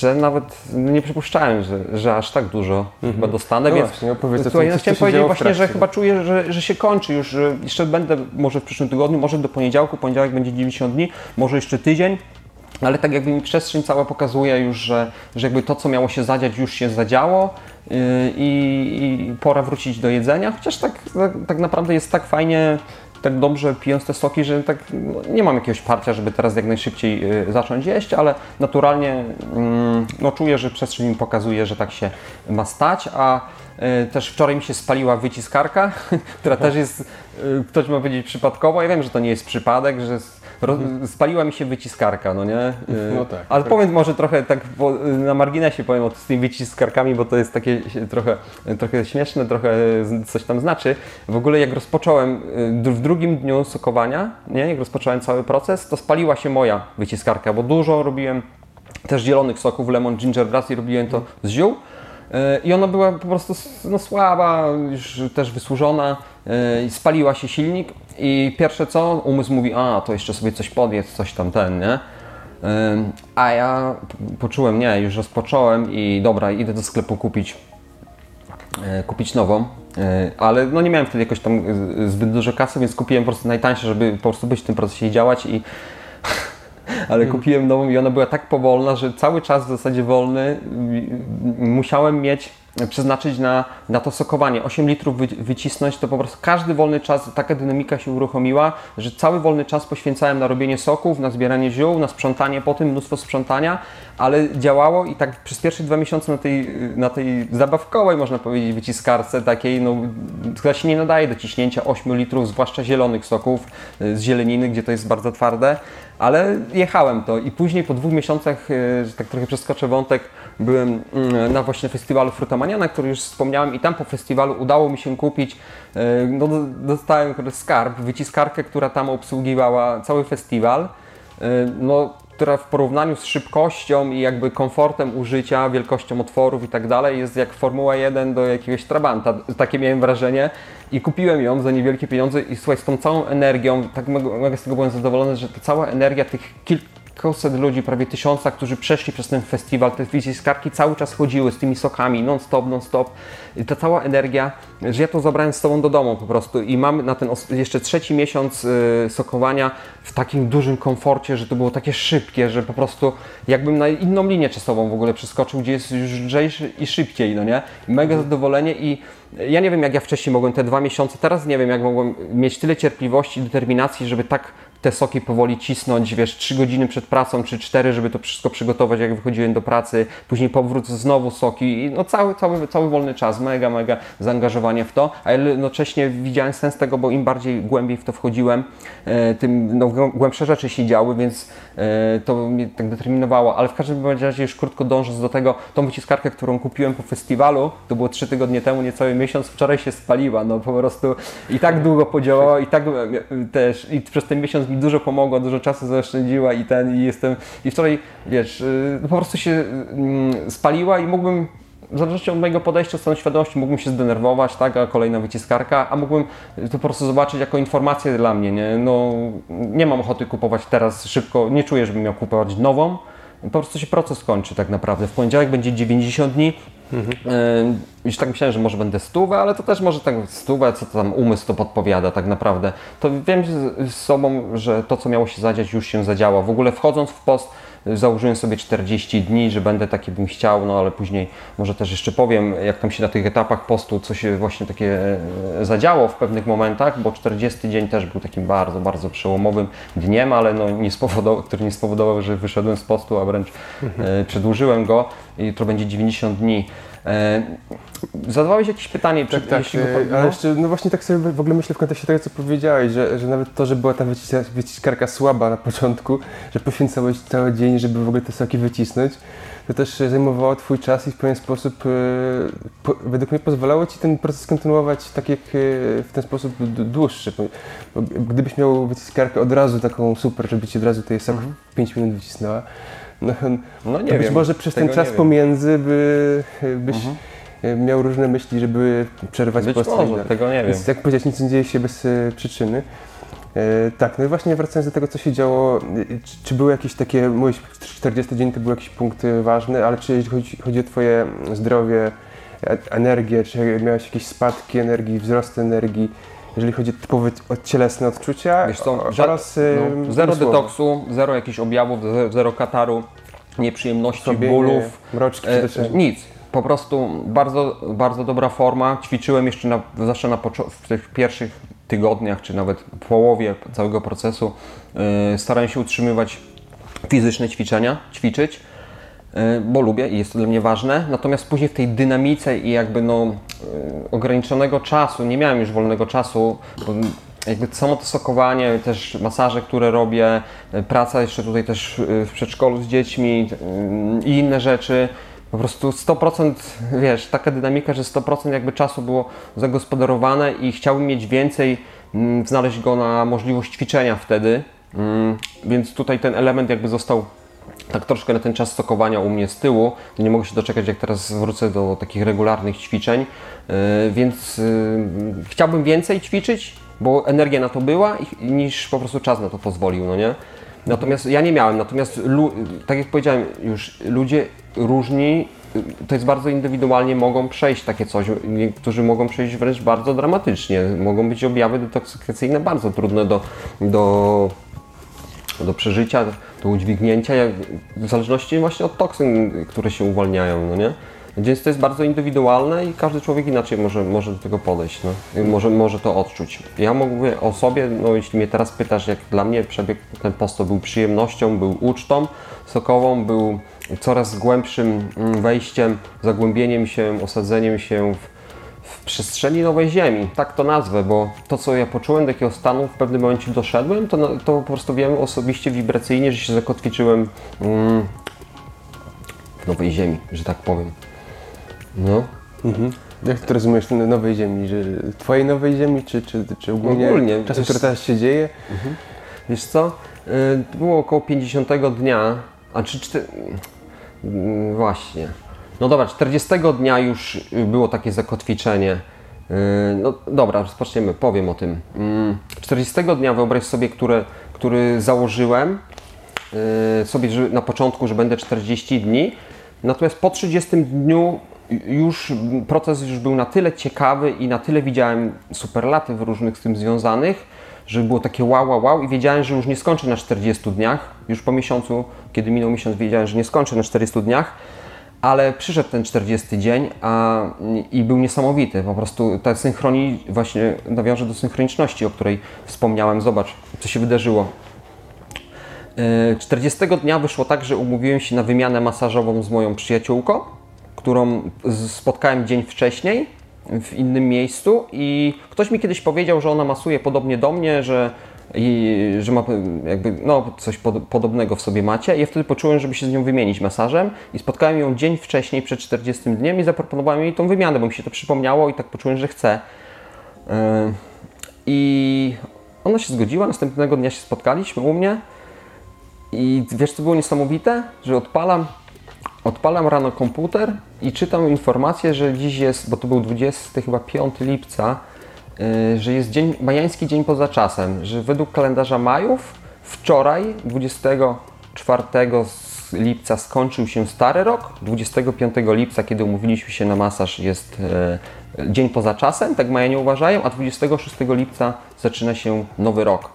[SPEAKER 1] że nawet nie przypuszczałem, że, że aż tak dużo chyba dostanę,
[SPEAKER 2] No
[SPEAKER 1] więc
[SPEAKER 2] właśnie, opowiedz
[SPEAKER 1] Słuchaj, no chciałem powiedzieć właśnie, że chyba czuję, że, że się kończy już, że jeszcze będę może w przyszłym tygodniu, może do poniedziałku, poniedziałek będzie 90 dni, może jeszcze tydzień, ale tak jakby mi przestrzeń cała pokazuje już, że, że jakby to, co miało się zadziać, już się zadziało yy, i, i pora wrócić do jedzenia, chociaż tak, tak, tak naprawdę jest tak fajnie, tak dobrze pijąc te soki, że tak no, nie mam jakiegoś parcia, żeby teraz jak najszybciej yy, zacząć jeść, ale naturalnie mm, no, czuję, że przestrzeń mi pokazuje, że tak się ma stać, a yy, też wczoraj mi się spaliła wyciskarka, która też jest, yy, ktoś ma powiedzieć przypadkowo, ja wiem, że to nie jest przypadek, że spaliła mi się wyciskarka, no nie?
[SPEAKER 2] No tak,
[SPEAKER 1] ale
[SPEAKER 2] tak.
[SPEAKER 1] powiem może trochę tak bo, na marginesie powiem o z tymi wyciskarkami, bo to jest takie trochę, trochę śmieszne, trochę coś tam znaczy. W ogóle jak rozpocząłem y, w drugim dniu sokowania, nie, jak rozpocząłem cały proces, to spaliła się moja wyciskarka, bo dużo robiłem też zielonych soków, lemon, ginger grass i robiłem to z ziół. Y, I ona była po prostu no, słaba, już też wysłużona i spaliła się silnik. I pierwsze co, umysł mówi, a to jeszcze sobie coś podjedz, coś tam ten, nie? Ym, A ja poczułem, nie, już rozpocząłem i dobra, idę do sklepu kupić, e, kupić nową, e, ale no nie miałem wtedy jakoś tam e, zbyt dużo kasy, więc kupiłem po prostu najtańsze, żeby po prostu być w tym procesie i działać i ale kupiłem nową i ona była tak powolna, że cały czas w zasadzie wolny. Musiałem mieć przeznaczyć na, na to sokowanie. 8 litrów wy, wycisnąć, to po prostu każdy wolny czas, taka dynamika się uruchomiła, że cały wolny czas poświęcałem na robienie soków, na zbieranie ziół, na sprzątanie po tym, mnóstwo sprzątania, ale działało i tak przez pierwsze dwa miesiące na tej, na tej zabawkowej, można powiedzieć, wyciskarce takiej, no, która się nie nadaje do ciśnięcia 8 litrów, zwłaszcza zielonych soków y, z zieleniny, gdzie to jest bardzo twarde, ale jechałem to i później po dwóch miesiącach, y, że tak trochę przeskoczę wątek, byłem mm, na właśnie festiwalu Frutamania, na który już wspomniałem i tam po festiwalu udało mi się kupić, y, no do- dostałem skarb, wyciskarkę, która tam obsługiwała cały festiwal, no która w porównaniu z szybkością i jakby komfortem użycia, wielkością otworów i tak dalej jest jak Formuła 1 do jakiegoś Trabanta. Takie miałem wrażenie i kupiłem ją za niewielkie pieniądze i słuchaj, z tą całą energią, tak mega, z tego byłem zadowolony, że ta cała energia tych kilkuset ludzi, prawie tysiąca, którzy przeszli przez ten festiwal, te wyciskarki cały czas chodziły z tymi sokami, non stop, non stop. I ta cała energia, że ja to zabrałem z sobą do domu po prostu i mam na ten jeszcze trzeci miesiąc y, sokowania w takim dużym komforcie, że to było takie szybkie, że po prostu jakbym na inną linię czasową w ogóle przeskoczył, gdzie jest już lżejszy i szybciej, no nie? Mega zadowolenie i ja nie wiem jak ja wcześniej mogłem te dwa miesiące, teraz nie wiem jak mogłem mieć tyle cierpliwości i determinacji, żeby tak te soki powoli cisnąć, wiesz, 3 godziny przed pracą, czy 4, żeby to wszystko przygotować, jak wychodziłem do pracy, później powrót znowu soki i no cały, cały, cały wolny czas, mega, mega zaangażowanie w to, a jednocześnie widziałem sens tego, bo im bardziej głębiej w to wchodziłem, e, tym no, głę- głębsze rzeczy się działy, więc e, to mnie tak determinowało, ale w każdym razie już krótko dążąc do tego, tą wyciskarkę, którą kupiłem po festiwalu, to było 3 tygodnie temu, niecały miesiąc, wczoraj się spaliła, no po prostu i tak długo podziałała i tak e, też i przez ten miesiąc mi dużo pomogła, dużo czasu zaoszczędziła i ten i jestem i wczoraj wiesz, y, po prostu się mm, spaliła i mógłbym w zależności od mojego podejścia, stanu świadomości, mógłbym się zdenerwować, tak, a kolejna wyciskarka, a mógłbym to po prostu zobaczyć jako informację dla mnie, nie? No, nie mam ochoty kupować teraz szybko, nie czuję, żebym miał kupować nową, po prostu się proces kończy tak naprawdę. W poniedziałek będzie 90 dni, Yy, Już tak myślałem, że może będę stówę, ale to też może tak stówę, co tam umysł to podpowiada tak naprawdę. To wiem z, sobą, że to, co miało się zadziać, już się zadziało. W ogóle wchodząc w post, założyłem sobie 40 dni, że będę taki bym chciał, no ale później może też jeszcze powiem, jak tam się na tych etapach postu, co się właśnie takie e, zadziało w pewnych momentach, bo 40 dzień też był takim bardzo, bardzo przełomowym dniem, ale no nie spowodował, który nie spowodował, że wyszedłem z postu, a wręcz e, przedłużyłem go jutro będzie 90 dni. E, zadawałeś jakieś pytanie, czy
[SPEAKER 2] Tak, tak,
[SPEAKER 1] jeśli po-
[SPEAKER 2] ale
[SPEAKER 1] no?
[SPEAKER 2] jeszcze, no właśnie tak sobie w ogóle myślę w kontekście tego, co powiedziałeś, że, że nawet to, że była ta wyciska- wyciskarka słaba na początku, że poświęcałeś cały dzień, żeby w ogóle te soki wycisnąć, to też zajmowało Twój czas i w pewien sposób, e, po, według mnie pozwalało Ci ten proces kontynuować tak jak w ten sposób dłuższy. Bo, gdybyś miał wyciskarkę od razu taką super, żeby Ci od razu tej sok w 5 minut wycisnęła, no,
[SPEAKER 1] No nie
[SPEAKER 2] to być
[SPEAKER 1] wiem.
[SPEAKER 2] może przez ten czas
[SPEAKER 1] nie
[SPEAKER 2] pomiędzy by, byś e, miał różne myśli, żeby przerwać
[SPEAKER 1] Być
[SPEAKER 2] post. i
[SPEAKER 1] może,
[SPEAKER 2] tak.
[SPEAKER 1] tego nie wiem.
[SPEAKER 2] Więc jak powiedzieć, nic nie dzieje się bez e, przyczyny. E, tak, no i właśnie wracając do tego, co się działo, e, czy, były jakieś takie, mówisz 40 dzień to był jakiś punkt e, ważny, ale czy jeśli chodzi, chodzi o Twoje zdrowie, e, energię, czy miałeś jakieś spadki energii, wzrost energii, jeżeli chodzi typowo o cielesne odczucia
[SPEAKER 1] Wiesz co,
[SPEAKER 2] oraz e,
[SPEAKER 1] no, zero detoksu, zero jakichś objawów, zero, kataru, nieprzyjemności,
[SPEAKER 2] Sobie
[SPEAKER 1] bólów,
[SPEAKER 2] mroczki,
[SPEAKER 1] e,
[SPEAKER 2] przytoczenia.
[SPEAKER 1] nic. Po prostu bardzo, bardzo dobra forma. Ćwiczyłem jeszcze na, zawsze na w tych pierwszych tygodniach, czy nawet połowie całego procesu. E, starałem się utrzymywać fizyczne ćwiczenia, ćwiczyć, e, bo lubię i jest to dla mnie ważne. Natomiast później w tej dynamice i jakby no, e, ograniczonego czasu, nie miałem już wolnego czasu, bo jakby samo to sokowanie, też masaże, które robię, e, praca jeszcze tutaj też e, w przedszkolu z dziećmi e, i inne rzeczy. Po prostu 100%, wiesz, taka dynamika, że 100% jakby czasu było zagospodarowane i chciałbym mieć więcej, mm, znaleźć go na możliwość ćwiczenia wtedy. Mm, Więc tutaj ten element jakby został tak troszkę na ten czas stokowania u mnie z tyłu. To nie mogę się doczekać, jak teraz wrócę do takich regularnych ćwiczeń. Yy, Więc yy, chciałbym więcej ćwiczyć, bo energia na to była, niż po prostu czas na to pozwolił, no nie? Natomiast ja nie miałem, natomiast tak jak powiedziałem już, ludzie różni, y, to jest bardzo indywidualnie, mogą przejść takie coś. Niektórzy mogą przejść wręcz bardzo dramatycznie. Mogą być objawy detoksykacyjne bardzo trudne do, do, do przeżycia. Do udźwignięcia, w zależności właśnie od toksyn, które się uwalniają, no nie? Więc to jest bardzo indywidualne i każdy człowiek inaczej może, może do tego podejść, no. Może, może to odczuć. Ja mówię o sobie, no jeśli mnie teraz pytasz, jak dla mnie przebieg ten post to był przyjemnością, był ucztą sokową, był coraz głębszym mm, wejściem, zagłębieniem się, osadzeniem się w przestrzeni nowej ziemi, tak to nazwę, bo to, co ja poczułem, do jakiego stanu w pewnym momencie doszedłem, to, na- to po prostu wiem osobiście wibracyjnie, że się zakotwiczyłem mm, w nowej ziemi, że tak powiem. No,
[SPEAKER 2] Mhm. Jak to rozumiesz na nowej ziemi? Że twojej nowej ziemi, czy, czy, czy ogólnie,
[SPEAKER 1] Ogólnie,
[SPEAKER 2] czasu, który teraz się dzieje?
[SPEAKER 1] wiesz co, y, było około 50 dnia, a czy czty... mm, właśnie, no dobra, 40 dnia już y, było takie zakotwiczenie. Y, No dobra, rozpoczniemy, powiem o tym. Mm, 40 dnia wyobraź sobie, które, który założyłem y, sobie na początku, że będę 40 dni, natomiast po 30 dniu już proces już był na tyle ciekawy i na tyle widziałem superlatyw różnych z tym związanych, że było takie wow, wow, wow i wiedziałem, że już nie skończę na 40 dniach. Już po miesiącu, kiedy minął miesiąc, wiedziałem, że nie skończę na 40 dniach, ale przyszedł ten 40 dzień a, i był niesamowity. Po prostu ta synchronii, właśnie nawiążę do synchroniczności, o której wspomniałem. Zobacz, co się wydarzyło. E, 40 dnia wyszło tak, że umówiłem się na wymianę masażową z moją przyjaciółką, którą spotkałem dzień wcześniej w innym miejscu i ktoś mi kiedyś powiedział, że ona masuje podobnie do mnie, że, i, że ma jakby no, coś pod, podobnego w sobie macie. I ja wtedy poczułem, żeby się z nią wymienić masażem i spotkałem ją dzień wcześniej, przed 40 dniem i zaproponowałem jej tą wymianę, bo mi się to przypomniało i tak poczułem, że chcę. Yy, I ona się zgodziła, następnego dnia się spotkaliśmy u mnie. I wiesz, co było niesamowite? Że odpalam, odpalam rano komputer i czytam informację, że dziś jest, bo to był 20 chyba 5 lipca, że jest dzień, majański dzień poza czasem, że według kalendarza Majów wczoraj, 24 z lipca skończył się stary rok, 25 lipca, kiedy umówiliśmy się na masaż, jest yy, dzień poza czasem, tak Majanie uważają, a 26 lipca zaczyna się nowy rok.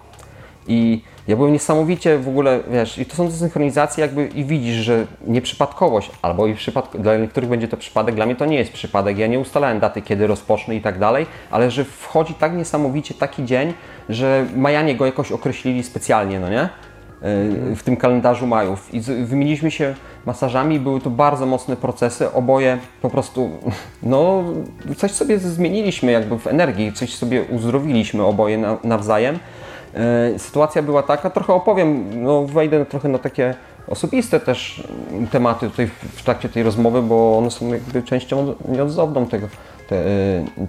[SPEAKER 1] I ja byłem niesamowicie w ogóle, wiesz, i to są te synchronizacje jakby i widzisz, że nieprzypadkowość, albo i przypadk, dla niektórych będzie to przypadek, dla mnie to nie jest przypadek, ja nie ustalałem daty, kiedy rozpocznę i tak dalej, ale że wchodzi tak niesamowicie taki dzień, że Majanie go jakoś określili specjalnie, no nie? Yy, w tym kalendarzu Majów. I wymieniliśmy się masażami, były to bardzo mocne procesy, oboje po prostu, no, coś sobie zmieniliśmy jakby w energii, coś sobie uzdrowiliśmy oboje na, nawzajem. E, Sytuacja była taka, trochę opowiem, no wejdę trochę na takie osobiste też tematy tutaj w, trakcie tej rozmowy, bo one są jakby częścią od- nieodzowną tego, te, e,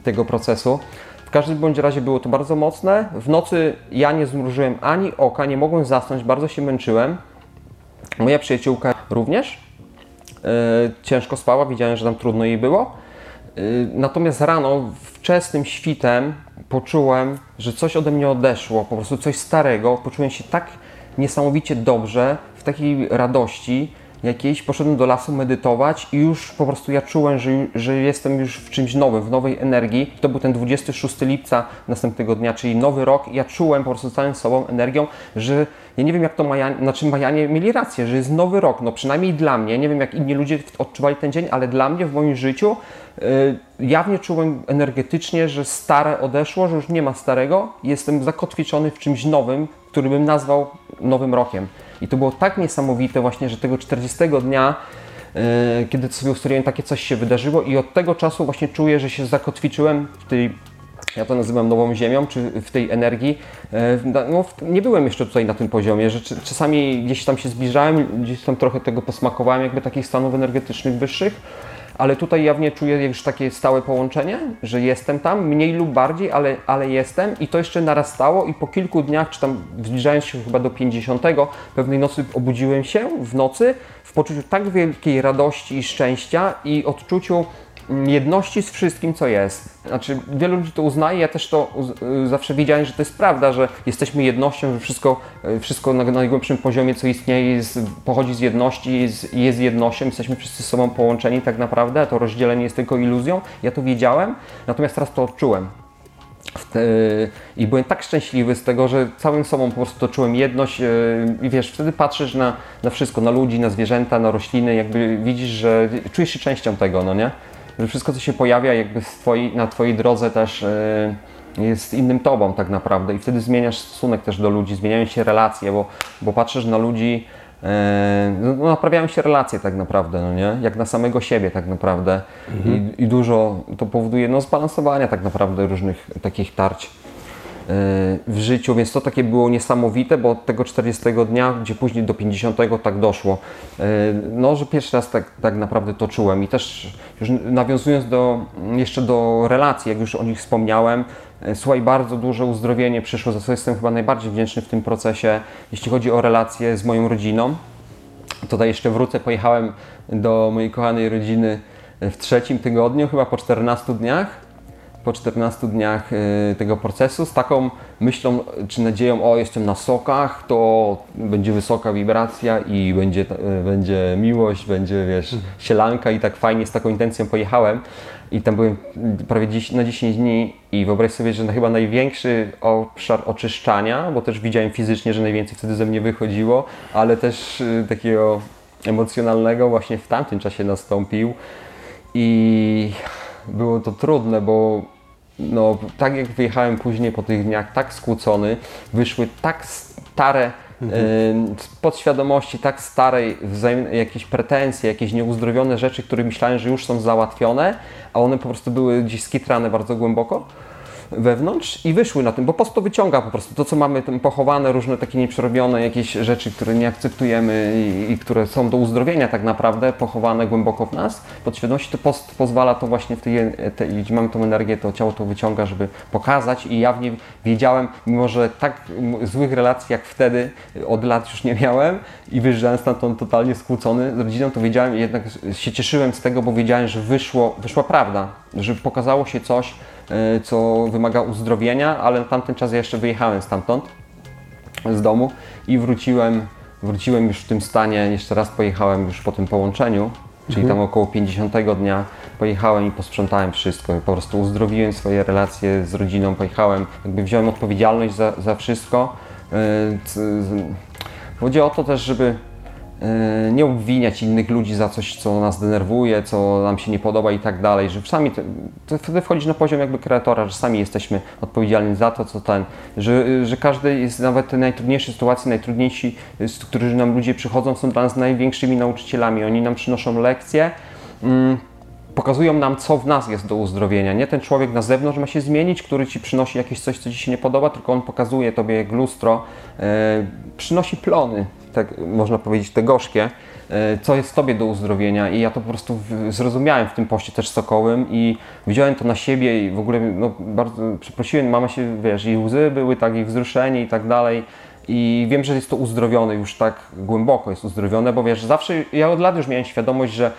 [SPEAKER 1] tego procesu. W każdym bądź razie było to bardzo mocne. W nocy ja nie zmrużyłem ani oka, nie mogłem zasnąć, bardzo się męczyłem. Moja przyjaciółka również e, ciężko spała, widziałem, że tam trudno jej było. E, Natomiast rano, wczesnym świtem, poczułem, że coś ode mnie odeszło, po prostu coś starego. Poczułem się tak niesamowicie dobrze, w takiej radości jakiejś. Poszedłem do lasu medytować i już po prostu ja czułem, że, że jestem już w czymś nowym, w nowej energii. To był ten 26 lipca następnego dnia, czyli nowy rok. Ja czułem po prostu całym sobą energią, że ja nie wiem jak to Majanie, znaczy Majanie mieli rację, że jest nowy rok, no przynajmniej dla mnie, nie wiem jak inni ludzie odczuwali ten dzień, ale dla mnie w moim życiu y, jawnie czułem energetycznie, że stare odeszło, że już nie ma starego, jestem zakotwiczony w czymś nowym, który bym nazwał nowym rokiem. I to było tak niesamowite właśnie, że tego 40 dnia y, kiedy sobie ustaliłem, takie coś się wydarzyło i od tego czasu właśnie czuję, że się zakotwiczyłem w tej ja to nazywam nową ziemią, czy w tej energii. E, No, nie byłem jeszcze tutaj na tym poziomie, że czasami gdzieś tam się zbliżałem, gdzieś tam trochę tego posmakowałem, jakby takich stanów energetycznych wyższych, ale tutaj jawnie czuję już takie stałe połączenie, że jestem tam, mniej lub bardziej, ale, ale jestem i to jeszcze narastało i po kilku dniach, czy tam zbliżając się chyba do 50, pewnej nocy obudziłem się w nocy w poczuciu tak wielkiej radości i szczęścia i odczuciu jedności z wszystkim, co jest. Znaczy, wielu ludzi to uznaje, ja też to y, zawsze wiedziałem, że to jest prawda, że jesteśmy jednością, że wszystko, y, wszystko na najgłębszym poziomie, co istnieje, jest, pochodzi z jedności, jest, jest jednością, jesteśmy wszyscy z sobą połączeni tak naprawdę, to rozdzielenie jest tylko iluzją. Ja to wiedziałem, natomiast teraz to odczułem. te, I byłem tak szczęśliwy z tego, że całym sobą po prostu czułem jedność i wiesz, wtedy patrzysz na, na wszystko, na ludzi, na zwierzęta, na rośliny, jakby widzisz, że czujesz się częścią tego, no nie? Że wszystko, co się pojawia jakby na twojej drodze też e, jest innym tobą tak naprawdę. I wtedy zmieniasz stosunek też do ludzi, zmieniają się relacje, bo, bo patrzysz na ludzi, e, no, naprawiają się relacje tak naprawdę, no nie? Jak na samego siebie tak naprawdę. I, i dużo to powoduje no, zbalansowania tak naprawdę różnych takich tarć w życiu, więc to takie było niesamowite, bo od tego 40 dnia, gdzie później do 50 tak doszło, no, że pierwszy raz tak, tak naprawdę to czułem i też już nawiązując do, jeszcze do relacji, jak już o nich wspomniałem, słuchaj, bardzo duże uzdrowienie przyszło, za co jestem chyba najbardziej wdzięczny w tym procesie, jeśli chodzi o relacje z moją rodziną. Tutaj jeszcze wrócę, pojechałem do mojej kochanej rodziny w trzecim tygodniu, chyba po 14 dniach po 14 dniach y, tego procesu. Z taką myślą czy nadzieją, o jestem na sokach, to będzie wysoka wibracja i będzie, y, będzie miłość, będzie wiesz, sielanka i tak fajnie z taką intencją pojechałem. I tam byłem prawie 10, na 10 dni i wyobraź sobie, że chyba największy obszar oczyszczania, bo też widziałem fizycznie, że najwięcej wtedy ze mnie wychodziło, ale też y, takiego emocjonalnego właśnie w tamtym czasie nastąpił. I było to trudne, bo no, tak jak wyjechałem później po tych dniach, tak skłócony, wyszły tak stare mhm. y, podświadomości, tak starej jakieś pretensje, jakieś nieuzdrowione rzeczy, które myślałem, że już są załatwione, a one po prostu były gdzieś skitrane bardzo głęboko wewnątrz i wyszły na tym, bo post to wyciąga po prostu. To, co mamy tam pochowane, różne takie nieprzerobione jakieś rzeczy, które nie akceptujemy i, i które są do uzdrowienia tak naprawdę, pochowane głęboko w nas, podświadomości, to post pozwala to właśnie w tej, tej gdzie mamy tą energię, to ciało to wyciąga, żeby pokazać. I jawnie wiedziałem, mimo że tak złych relacji jak wtedy od lat już nie miałem i wyjeżdżałem stamtąd totalnie skłócony z rodziną, to wiedziałem, jednak się cieszyłem z tego, bo wiedziałem, że wyszło, wyszła prawda, że pokazało się coś, co wymaga uzdrowienia, ale na tamten czas ja jeszcze wyjechałem stamtąd, z domu i wróciłem, wróciłem już w tym stanie, jeszcze raz pojechałem już po tym połączeniu, czyli mhm. tam około 50 dnia pojechałem i posprzątałem wszystko, po prostu uzdrowiłem swoje relacje z rodziną, pojechałem, jakby wziąłem odpowiedzialność za, za wszystko. E, chodzi o to też, żeby E, nie obwiniać innych ludzi za coś, co nas denerwuje, co nam się nie podoba i tak dalej, że sami to, to wtedy wchodzić na poziom jakby kreatora, że sami jesteśmy odpowiedzialni za to, co ten, że, że każdy jest nawet te najtrudniejsze sytuacje, najtrudniejsi, z których nam ludzie przychodzą, są dla nas największymi nauczycielami. Oni nam przynoszą lekcje. Mm, pokazują nam, co w nas jest do uzdrowienia. Nie ten człowiek na zewnątrz ma się zmienić, który ci przynosi jakieś coś, co ci się nie podoba, tylko on pokazuje tobie jak lustro, yy, przynosi plony, tak można powiedzieć, te gorzkie, e, co jest Tobie do uzdrowienia i ja to po prostu zrozumiałem w tym poście też sokowym i widziałem to na siebie i w ogóle no, bardzo przeprosiłem, mama się, wiesz, i łzy były, tak, i wzruszenie i tak dalej i wiem, że jest to uzdrowione już tak głęboko jest uzdrowione, bo wiesz, zawsze, ja od lat już miałem świadomość, że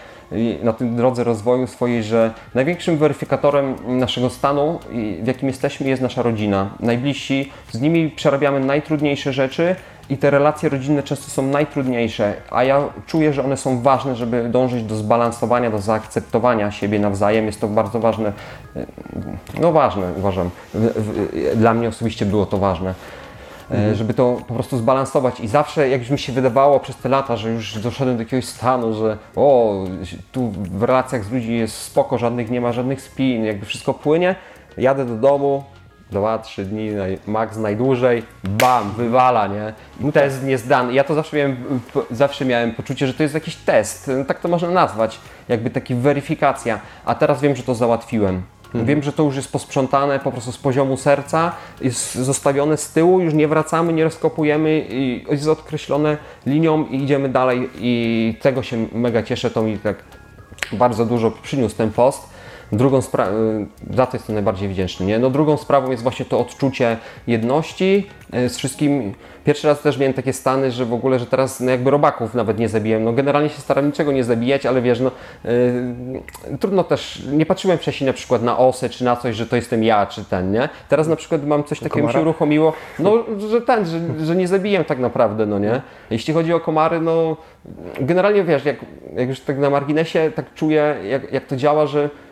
[SPEAKER 1] na tej drodze rozwoju swojej, że największym weryfikatorem naszego stanu, w jakim jesteśmy, jest nasza rodzina. Najbliżsi, z nimi przerabiamy najtrudniejsze rzeczy, i te relacje rodzinne często są najtrudniejsze, a ja czuję, że one są ważne, żeby dążyć do zbalansowania, do zaakceptowania siebie nawzajem. Jest to bardzo ważne, e, no ważne uważam. Dla mnie osobiście było to ważne. E, mhm. Żeby to po prostu zbalansować i zawsze, jak już mi się wydawało przez te lata, że już doszedłem do jakiegoś stanu, że o, tu w relacjach z ludźmi jest spoko, żadnych nie ma żadnych spin, jakby wszystko płynie, jadę do domu, dwa, trzy dni, max najdłużej, bam, wywala, nie? I test niezdany. Ja to zawsze miałem, zawsze miałem poczucie, że to jest jakiś test, no, tak to można nazwać, jakby taki weryfikacja, a teraz wiem, że to załatwiłem. Mhm. Wiem, że to już jest posprzątane po prostu z poziomu serca, jest zostawione z tyłu, już nie wracamy, nie rozkopujemy, i jest odkreślone linią i idziemy dalej i tego się mega cieszę, to mi tak bardzo dużo przyniósł ten post. Drugą sprawą, za to jestem najbardziej wdzięczny, nie? No drugą sprawą jest właśnie to odczucie jedności e, z wszystkim. Pierwszy raz też miałem takie stany, że w ogóle, że teraz no jakby robaków nawet nie zabiłem. No generalnie się staram niczego nie zabijać, ale wiesz, no yy, trudno też, nie patrzyłem wcześniej na przykład na osę, czy na coś, że to jestem ja, czy ten, nie? Teraz na przykład mam coś takiego, mi się uruchomiło, no, że ten, że, że nie zabiję tak naprawdę, no nie? Jeśli chodzi o komary, no generalnie wiesz, jak, jak już tak na marginesie, tak czuję, jak, jak to działa, że y,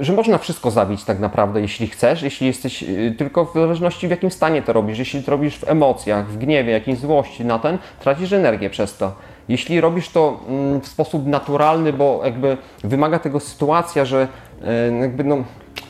[SPEAKER 1] że można wszystko zabić tak naprawdę, jeśli chcesz, jeśli jesteś, y, tylko w zależności w jakim stanie to robisz. Jeśli to robisz w emocjach, w gniewie, jakiejś złości na ten, tracisz energię przez to. Jeśli robisz to mm, w sposób naturalny, bo jakby wymaga tego sytuacja, że y, jakby no,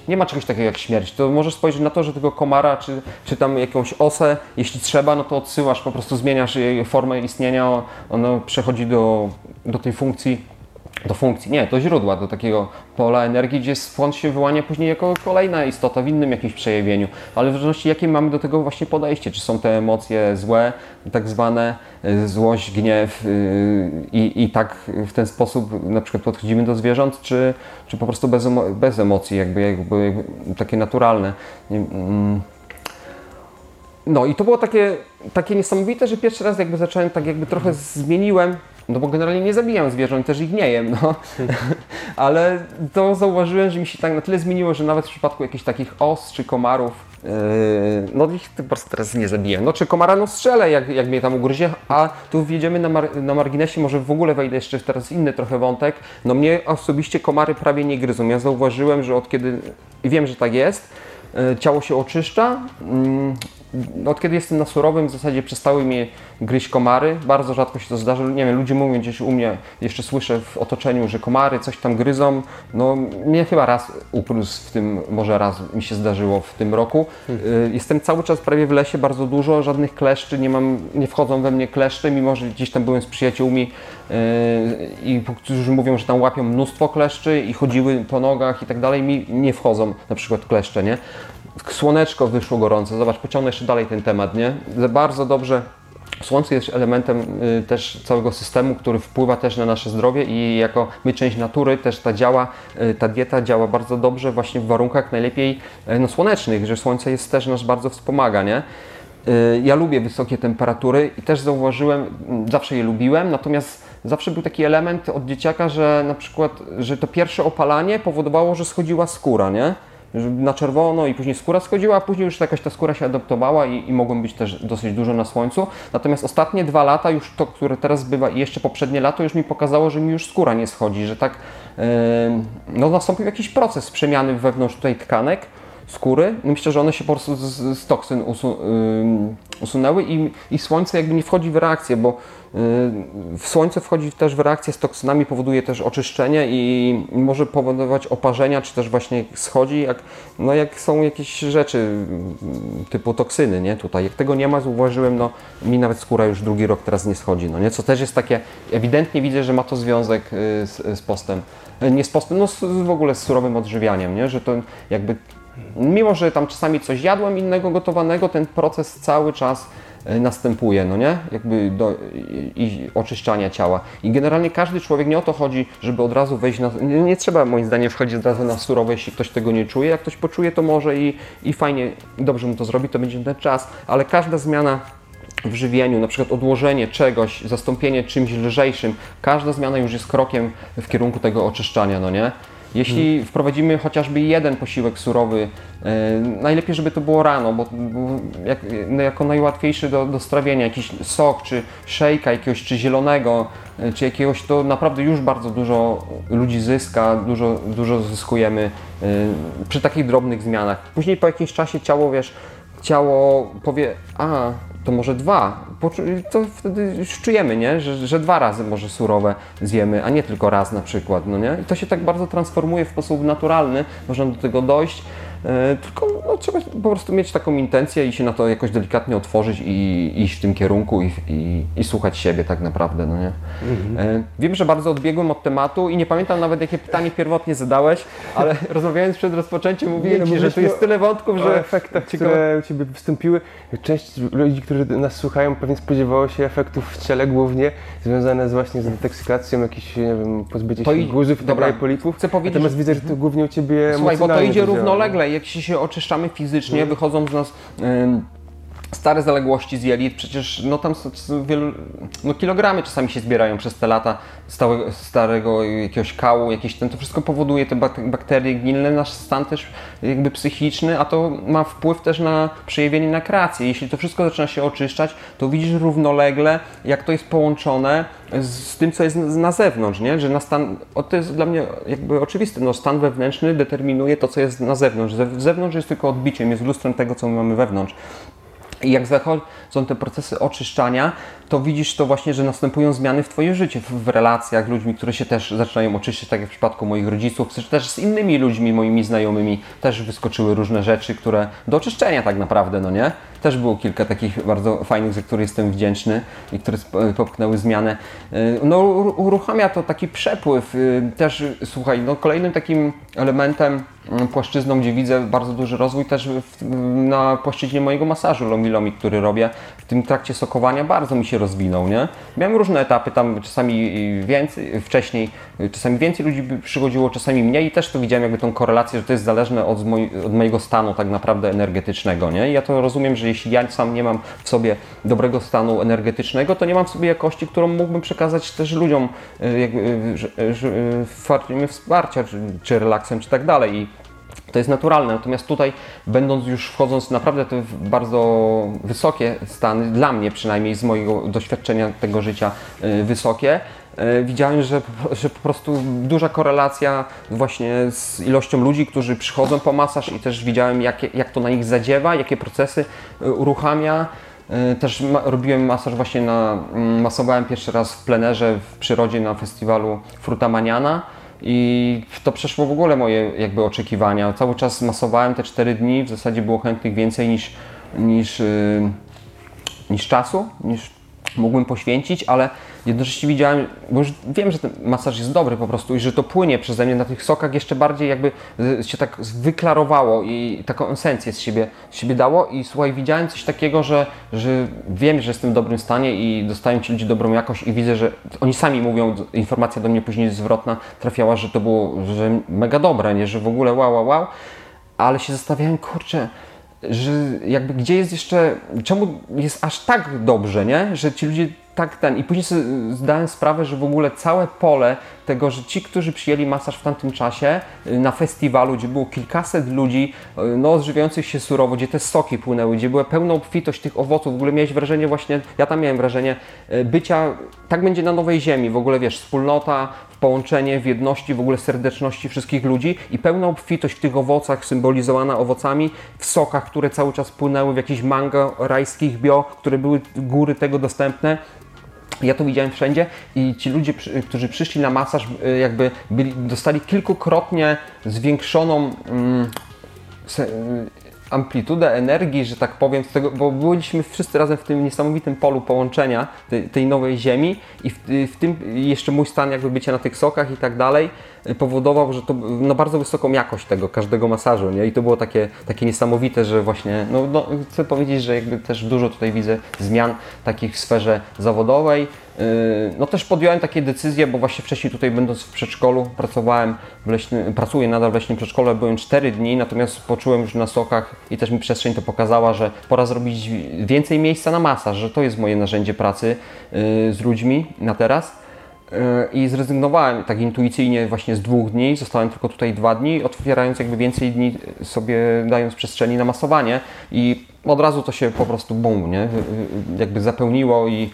[SPEAKER 1] nie ma czegoś takiego jak śmierć, to możesz spojrzeć na to, że tego komara, czy, czy tam jakąś osę, jeśli trzeba, no to odsyłasz, po prostu zmieniasz jej formę istnienia, ono przechodzi do, do tej funkcji do funkcji, nie, do źródła, do takiego pola energii, gdzie skąd się wyłania później jako kolejna istota w innym jakimś przejawieniu. Ale w zależności jakie mamy do tego właśnie podejście, czy są te emocje złe, tak zwane, y, złość, gniew y, i, i tak w ten sposób na przykład podchodzimy do zwierząt, czy, czy po prostu bez, bez emocji, jakby, jakby, jakby takie naturalne. Mm. No i to było takie, takie niesamowite, że pierwszy raz jakby zacząłem tak jakby trochę zmieniłem, no bo generalnie nie zabijam zwierząt, też ich nie jem, no. Ale to zauważyłem, że mi się tak na tyle zmieniło, że nawet w przypadku jakichś takich os czy komarów, yy, no ich po prostu teraz nie zabiję. No czy komara, no strzelę, jak, jak mnie tam ugryzie, a tu wjedziemy na, mar- na marginesie, może w ogóle wejdę jeszcze teraz inny trochę wątek. No mnie osobiście komary prawie nie gryzą. Ja zauważyłem, że od kiedy, wiem, że tak jest, yy, ciało się oczyszcza, mm, od kiedy jestem na surowym, w zasadzie przestały mnie gryźć komary. Bardzo rzadko się to zdarza. Nie wiem, ludzie mówią gdzieś u mnie, jeszcze słyszę w otoczeniu, że komary coś tam gryzą. No, mnie chyba raz ugryzł w tym, może raz mi się zdarzyło w tym roku. Y, Jestem cały czas prawie w lesie, bardzo dużo, żadnych kleszczy, nie mam, nie wchodzą we mnie kleszcze, mimo że gdzieś tam byłem z przyjaciółmi y, i którzy mówią, że tam łapią mnóstwo kleszczy i chodziły po nogach i tak dalej, mi nie wchodzą na przykład kleszcze, nie? Słoneczko wyszło gorące, zobacz, pociągnę jeszcze dalej ten temat, nie? Bardzo dobrze. Słońce jest elementem y, też całego systemu, który wpływa też na nasze zdrowie i jako my część natury też ta działa, y, ta dieta działa bardzo dobrze właśnie w warunkach najlepiej y, no, słonecznych, że słońce jest też nas bardzo wspomaga, nie? Ja lubię wysokie temperatury i też zauważyłem, mm, zawsze je lubiłem, natomiast zawsze był taki element od dzieciaka, że na przykład, że to pierwsze opalanie powodowało, że schodziła skóra, nie? Na czerwono i później skóra schodziła, a później już jakoś ta skóra się adaptowała i, i mogłem być też dosyć dużo na słońcu. Natomiast ostatnie dwa lata, już to, które teraz bywa i jeszcze poprzednie lato, już mi pokazało, że mi już skóra nie schodzi, że tak yy, no, nastąpił jakiś proces przemiany wewnątrz tutaj tkanek skóry. No Myślę, że one się po prostu z, z toksyn usu, ym, usunęły i, i słońce jakby nie wchodzi w reakcję, bo y, w słońce wchodzi też w reakcję z toksynami, powoduje też oczyszczenie i może powodować oparzenia, czy też właśnie schodzi, jak, no jak są jakieś rzeczy mm, typu toksyny, nie? Tutaj, jak tego nie ma, zauważyłem, no mi nawet skóra już drugi rok teraz nie schodzi, no nie? Co też jest takie, ewidentnie widzę, że ma to związek y, z, z postem. Y, Nie z postem, no z, w ogóle z surowym odżywianiem, nie? Że to jakby mimo że tam czasami coś jadłem innego gotowanego, ten proces cały czas e, następuje, no nie? Jakby do i, oczyszczania ciała. I generalnie każdy człowiek, nie o to chodzi, żeby od razu wejść na... Nie, nie trzeba moim zdaniem wchodzić od razu na surowe, jeśli ktoś tego nie czuje. Jak ktoś poczuje, to może i, i fajnie, dobrze mu to zrobi, to będzie ten czas, ale każda zmiana w żywieniu, na przykład odłożenie czegoś, zastąpienie czymś lżejszym, każda zmiana już jest krokiem w kierunku tego oczyszczania, no nie? Jeśli wprowadzimy chociażby jeden posiłek surowy, e, najlepiej, żeby to było rano, bo, bo jak, no jako najłatwiejszy do, do strawienia, jakiś sok, czy szejka jakiegoś, czy zielonego, e, czy jakiegoś, to naprawdę już bardzo dużo ludzi zyska, dużo, dużo zyskujemy e, przy takich drobnych zmianach. Później po jakimś czasie ciało, wiesz, ciało powie, a to może dwa, to wtedy już czujemy, nie? Że, że dwa razy może surowe zjemy, a nie tylko raz na przykład, no nie? I to się tak bardzo transformuje w sposób naturalny, można do tego dojść, tylko no, trzeba po prostu mieć taką intencję i się na to jakoś delikatnie otworzyć i iść w tym kierunku i, i, i słuchać siebie tak naprawdę, no nie? E, wiem, że bardzo odbiegłem od tematu i nie pamiętam nawet jakie pytanie pierwotnie zadałeś, ale rozmawiając przed rozpoczęciem mówiłem
[SPEAKER 2] no
[SPEAKER 1] Ci, że tu jest tyle wątków, że
[SPEAKER 2] efektach,
[SPEAKER 1] ciekawe-
[SPEAKER 2] które u Ciebie wystąpiły. Część ludzi, którzy nas słuchają, pewnie spodziewało się efektów w ciele głównie związane z właśnie z detoksykacją, jakieś, nie wiem, pozbycie
[SPEAKER 1] To
[SPEAKER 2] się
[SPEAKER 1] i-
[SPEAKER 2] guzów i tak polipów.
[SPEAKER 1] chcę powiedzieć,
[SPEAKER 2] Natomiast widzę, że to głównie u Ciebie
[SPEAKER 1] Słuchaj, bo to idzie równolegle. Jak się oczyszczamy fizycznie, wychodzą z nas stare zaległości z jelit, przecież no tam wielu, no kilogramy czasami się zbierają przez te lata starego jakiegoś kału, jakieś ten, to wszystko powoduje te bak- bakterie gnilne, nasz stan też jakby psychiczny, a to ma wpływ też na przejawienie na kreację. Jeśli to wszystko zaczyna się oczyszczać, to widzisz równolegle, jak to jest połączone z, tym, co jest na, zewnątrz, nie? Że na stan, o, to jest dla mnie jakby oczywiste, no stan wewnętrzny determinuje to, co jest na zewnątrz. Ze- Zewnątrz jest tylko odbiciem, jest lustrem tego, co my mamy wewnątrz. Jak zachodzą te procesy oczyszczania, to widzisz to właśnie, że następują zmiany w Twoim życiu, w, relacjach, ludźmi, które się też zaczynają oczyszczać, tak jak w przypadku moich rodziców, też z innymi ludźmi, moimi znajomymi, też wyskoczyły różne rzeczy, które do oczyszczenia tak naprawdę, no nie? Też było kilka takich bardzo fajnych, za które jestem wdzięczny i które sp- popchnęły zmianę. Y, No ur- uruchamia to taki przepływ. y, Też, słuchaj, no kolejnym takim elementem, mm, płaszczyzną, gdzie widzę bardzo duży rozwój też w, na płaszczyźnie mojego masażu Lomi Lomi, który robię. W tym trakcie sokowania bardzo mi się rozwinął, nie? Miałem różne etapy, tam czasami więcej, wcześniej, czasami więcej ludzi przychodziło, czasami mniej i też to widziałem jakby tą korelację, że to jest zależne od, moj, od mojego stanu tak naprawdę energetycznego, nie? I ja to rozumiem, że jeśli ja sam nie mam w sobie dobrego stanu energetycznego, to nie mam w sobie jakości, którą mógłbym przekazać też ludziom y, jakby, y, że- że- y, w formie wsparcia, czy, czy relaksem, czy tak dalej. I to jest naturalne, natomiast tutaj, będąc już wchodząc naprawdę te w bardzo wysokie stany, dla mnie przynajmniej z mojego doświadczenia tego życia y, wysokie, y, widziałem, że, że po prostu duża korelacja właśnie z ilością ludzi, którzy przychodzą po masaż i też widziałem, jak, jak to na nich zadziewa, jakie procesy y, uruchamia. Też ma, robiłem masaż właśnie na, mm, masowałem pierwszy raz w plenerze w przyrodzie na festiwalu Fruta Maniana i to przeszło w ogóle moje jakby oczekiwania. Cały czas masowałem te 4 dni, w zasadzie było chętnych więcej niż, niż, yy, niż czasu, niż mógłbym poświęcić, ale jednocześnie widziałem, bo już wiem, że ten masaż jest dobry po prostu i że to płynie przeze mnie na tych sokach jeszcze bardziej jakby się tak wyklarowało i taką esencję z siebie, z siebie dało. I słuchaj, widziałem coś takiego, że, że wiem, że jestem w dobrym stanie i dostają ci ludzie dobrą jakość i widzę, że oni sami mówią, informacja do mnie później zwrotna trafiała, że to było że mega dobre, nie, że w ogóle wow, wow, wow, ale się zastanawiałem, kurczę, że jakby gdzie jest jeszcze, czemu jest aż tak dobrze, nie? Że ci ludzie tak ten. I później sobie zdałem sprawę, że w ogóle całe pole tego, że ci, którzy przyjęli masaż w tamtym czasie y, na festiwalu, gdzie było kilkaset ludzi, y, no odżywiających się surowo, gdzie te soki płynęły, gdzie była pełna obfitość tych owoców, w ogóle miałeś wrażenie właśnie, ja tam miałem wrażenie y, bycia, tak będzie na nowej ziemi, w ogóle wiesz, wspólnota, połączenie w jedności, w ogóle serdeczności wszystkich ludzi i pełna obfitość w tych owocach, symbolizowana owocami, w sokach, które cały czas płynęły, w jakichś mango rajskich bio, które były góry tego dostępne. Ja to widziałem wszędzie i ci ludzie, którzy przyszli na masaż, y, jakby byli, dostali kilkukrotnie zwiększoną mm, y, amplitudę energii, że tak powiem, tego, bo byliśmy wszyscy razem w tym niesamowitym polu połączenia tej, tej nowej ziemi i w, w tym jeszcze mój stan jakby bycia na tych sokach i tak dalej powodował, że to no bardzo wysoką jakość tego każdego masażu, nie? I to było takie, takie niesamowite, że właśnie, no, no chcę powiedzieć, że jakby też dużo tutaj widzę zmian takich w sferze zawodowej, Yy, No też podjąłem takie decyzje, bo właśnie wcześniej tutaj będąc w przedszkolu pracowałem w leśnym, pracuję nadal w leśnym przedszkolu, byłem 4 dni, natomiast poczułem już na sokach i też mi przestrzeń to pokazała, że pora zrobić więcej miejsca na masaż, że to jest moje narzędzie pracy yy, z ludźmi na teraz. Yy, I zrezygnowałem tak intuicyjnie właśnie z dwóch dni, zostałem tylko tutaj dwa dni, otwierając jakby więcej dni sobie, dając przestrzeni na masowanie i od razu to się po prostu bum, nie? Yy, Jakby zapełniło i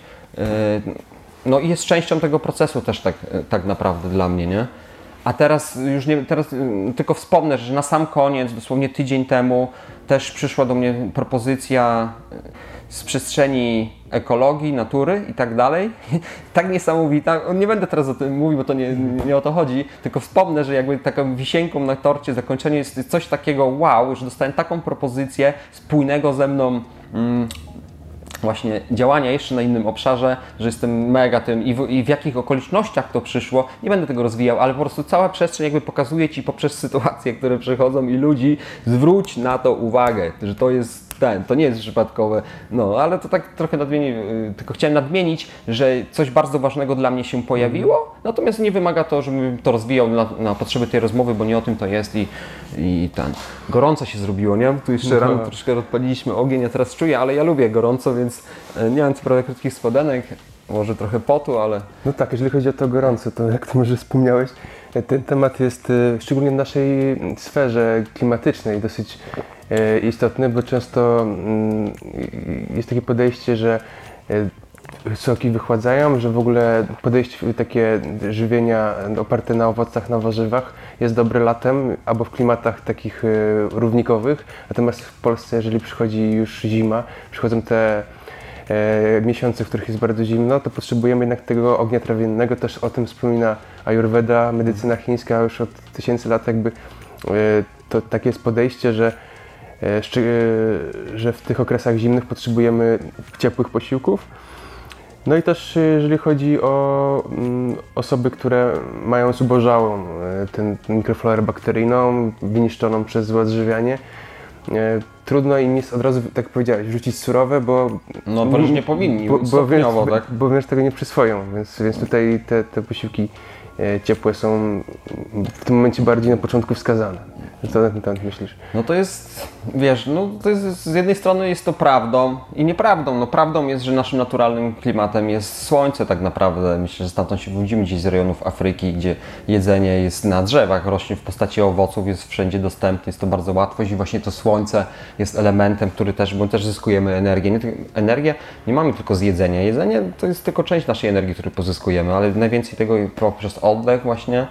[SPEAKER 1] no i jest częścią tego procesu też tak, tak naprawdę dla mnie, nie? A teraz już nie, teraz tylko wspomnę, że na sam koniec, dosłownie tydzień temu, też przyszła do mnie propozycja z przestrzeni ekologii, natury i tak dalej. Tak niesamowita. Nie będę teraz o tym mówił, bo to nie, nie o to chodzi, tylko wspomnę, że jakby taką wisienką na torcie zakończenie jest coś takiego wow, że dostałem taką propozycję spójnego ze mną mm, właśnie działania jeszcze na innym obszarze, że jestem mega tym i w, i w jakich okolicznościach to przyszło, nie będę tego rozwijał, ale po prostu cała przestrzeń jakby pokazuje Ci poprzez sytuacje, które przychodzą i ludzi, zwróć na to uwagę, że to jest ten, to nie jest przypadkowe. No, ale to tak trochę nadmieni, y, tylko chciałem nadmienić, że coś bardzo ważnego dla mnie się pojawiło, natomiast nie wymaga to, żebym to rozwijał na, na potrzeby tej rozmowy, bo nie o tym to jest i, i ten. Gorąco się zrobiło, nie? Tu jeszcze rano troszkę odpaliliśmy ogień, ja teraz czuję, ale ja lubię gorąco, więc e, nie mam co prawda krótkich spodenek, może trochę potu, ale
[SPEAKER 2] No tak, jeżeli chodzi o to gorąco, to jak to może wspomniałeś, ten temat jest e, szczególnie w naszej sferze klimatycznej dosyć e, istotny, bo często mm, jest takie podejście, że e, soki wychładzają, że w ogóle podejście takie żywienia oparte na owocach, na warzywach jest dobre latem albo w klimatach takich e, równikowych, natomiast w Polsce, jeżeli przychodzi już zima, przychodzą te miesiące, w których jest bardzo zimno, to potrzebujemy jednak tego ognia trawiennego. Też o tym wspomina Ayurveda, medycyna chińska już od tysięcy lat jakby to takie jest podejście, że, że w tych okresach zimnych potrzebujemy ciepłych posiłków. No i też e, jeżeli chodzi o mm, osoby, które mają zubożałą e, tę mikroflorę bakteryjną, wyniszczoną przez złe odżywianie, e, trudno im jest od razu, tak powiedziałeś, rzucić surowe, bo
[SPEAKER 1] no wręcz nie powinni,
[SPEAKER 2] bo, bo,
[SPEAKER 1] tak?
[SPEAKER 2] bo wręcz tego nie przyswoją, więc, więc tutaj te, te posiłki e, ciepłe są w tym momencie bardziej na początku wskazane. Co na ten temat myślisz?
[SPEAKER 1] No to jest, wiesz, no to jest, z jednej strony jest to prawdą i nieprawdą. No prawdą jest, że naszym naturalnym klimatem jest słońce tak naprawdę. Myślę, że stamtąd się wywodzimy gdzieś z rejonów Afryki, gdzie jedzenie jest na drzewach, rośnie w postaci owoców, jest wszędzie dostępne, jest to bardzo łatwo i właśnie to słońce jest elementem, który też, bo też zyskujemy energię. Nie, energię nie mamy tylko z jedzenia. Jedzenie to jest tylko część naszej energii, którą pozyskujemy, ale najwięcej tego poprzez oddech właśnie.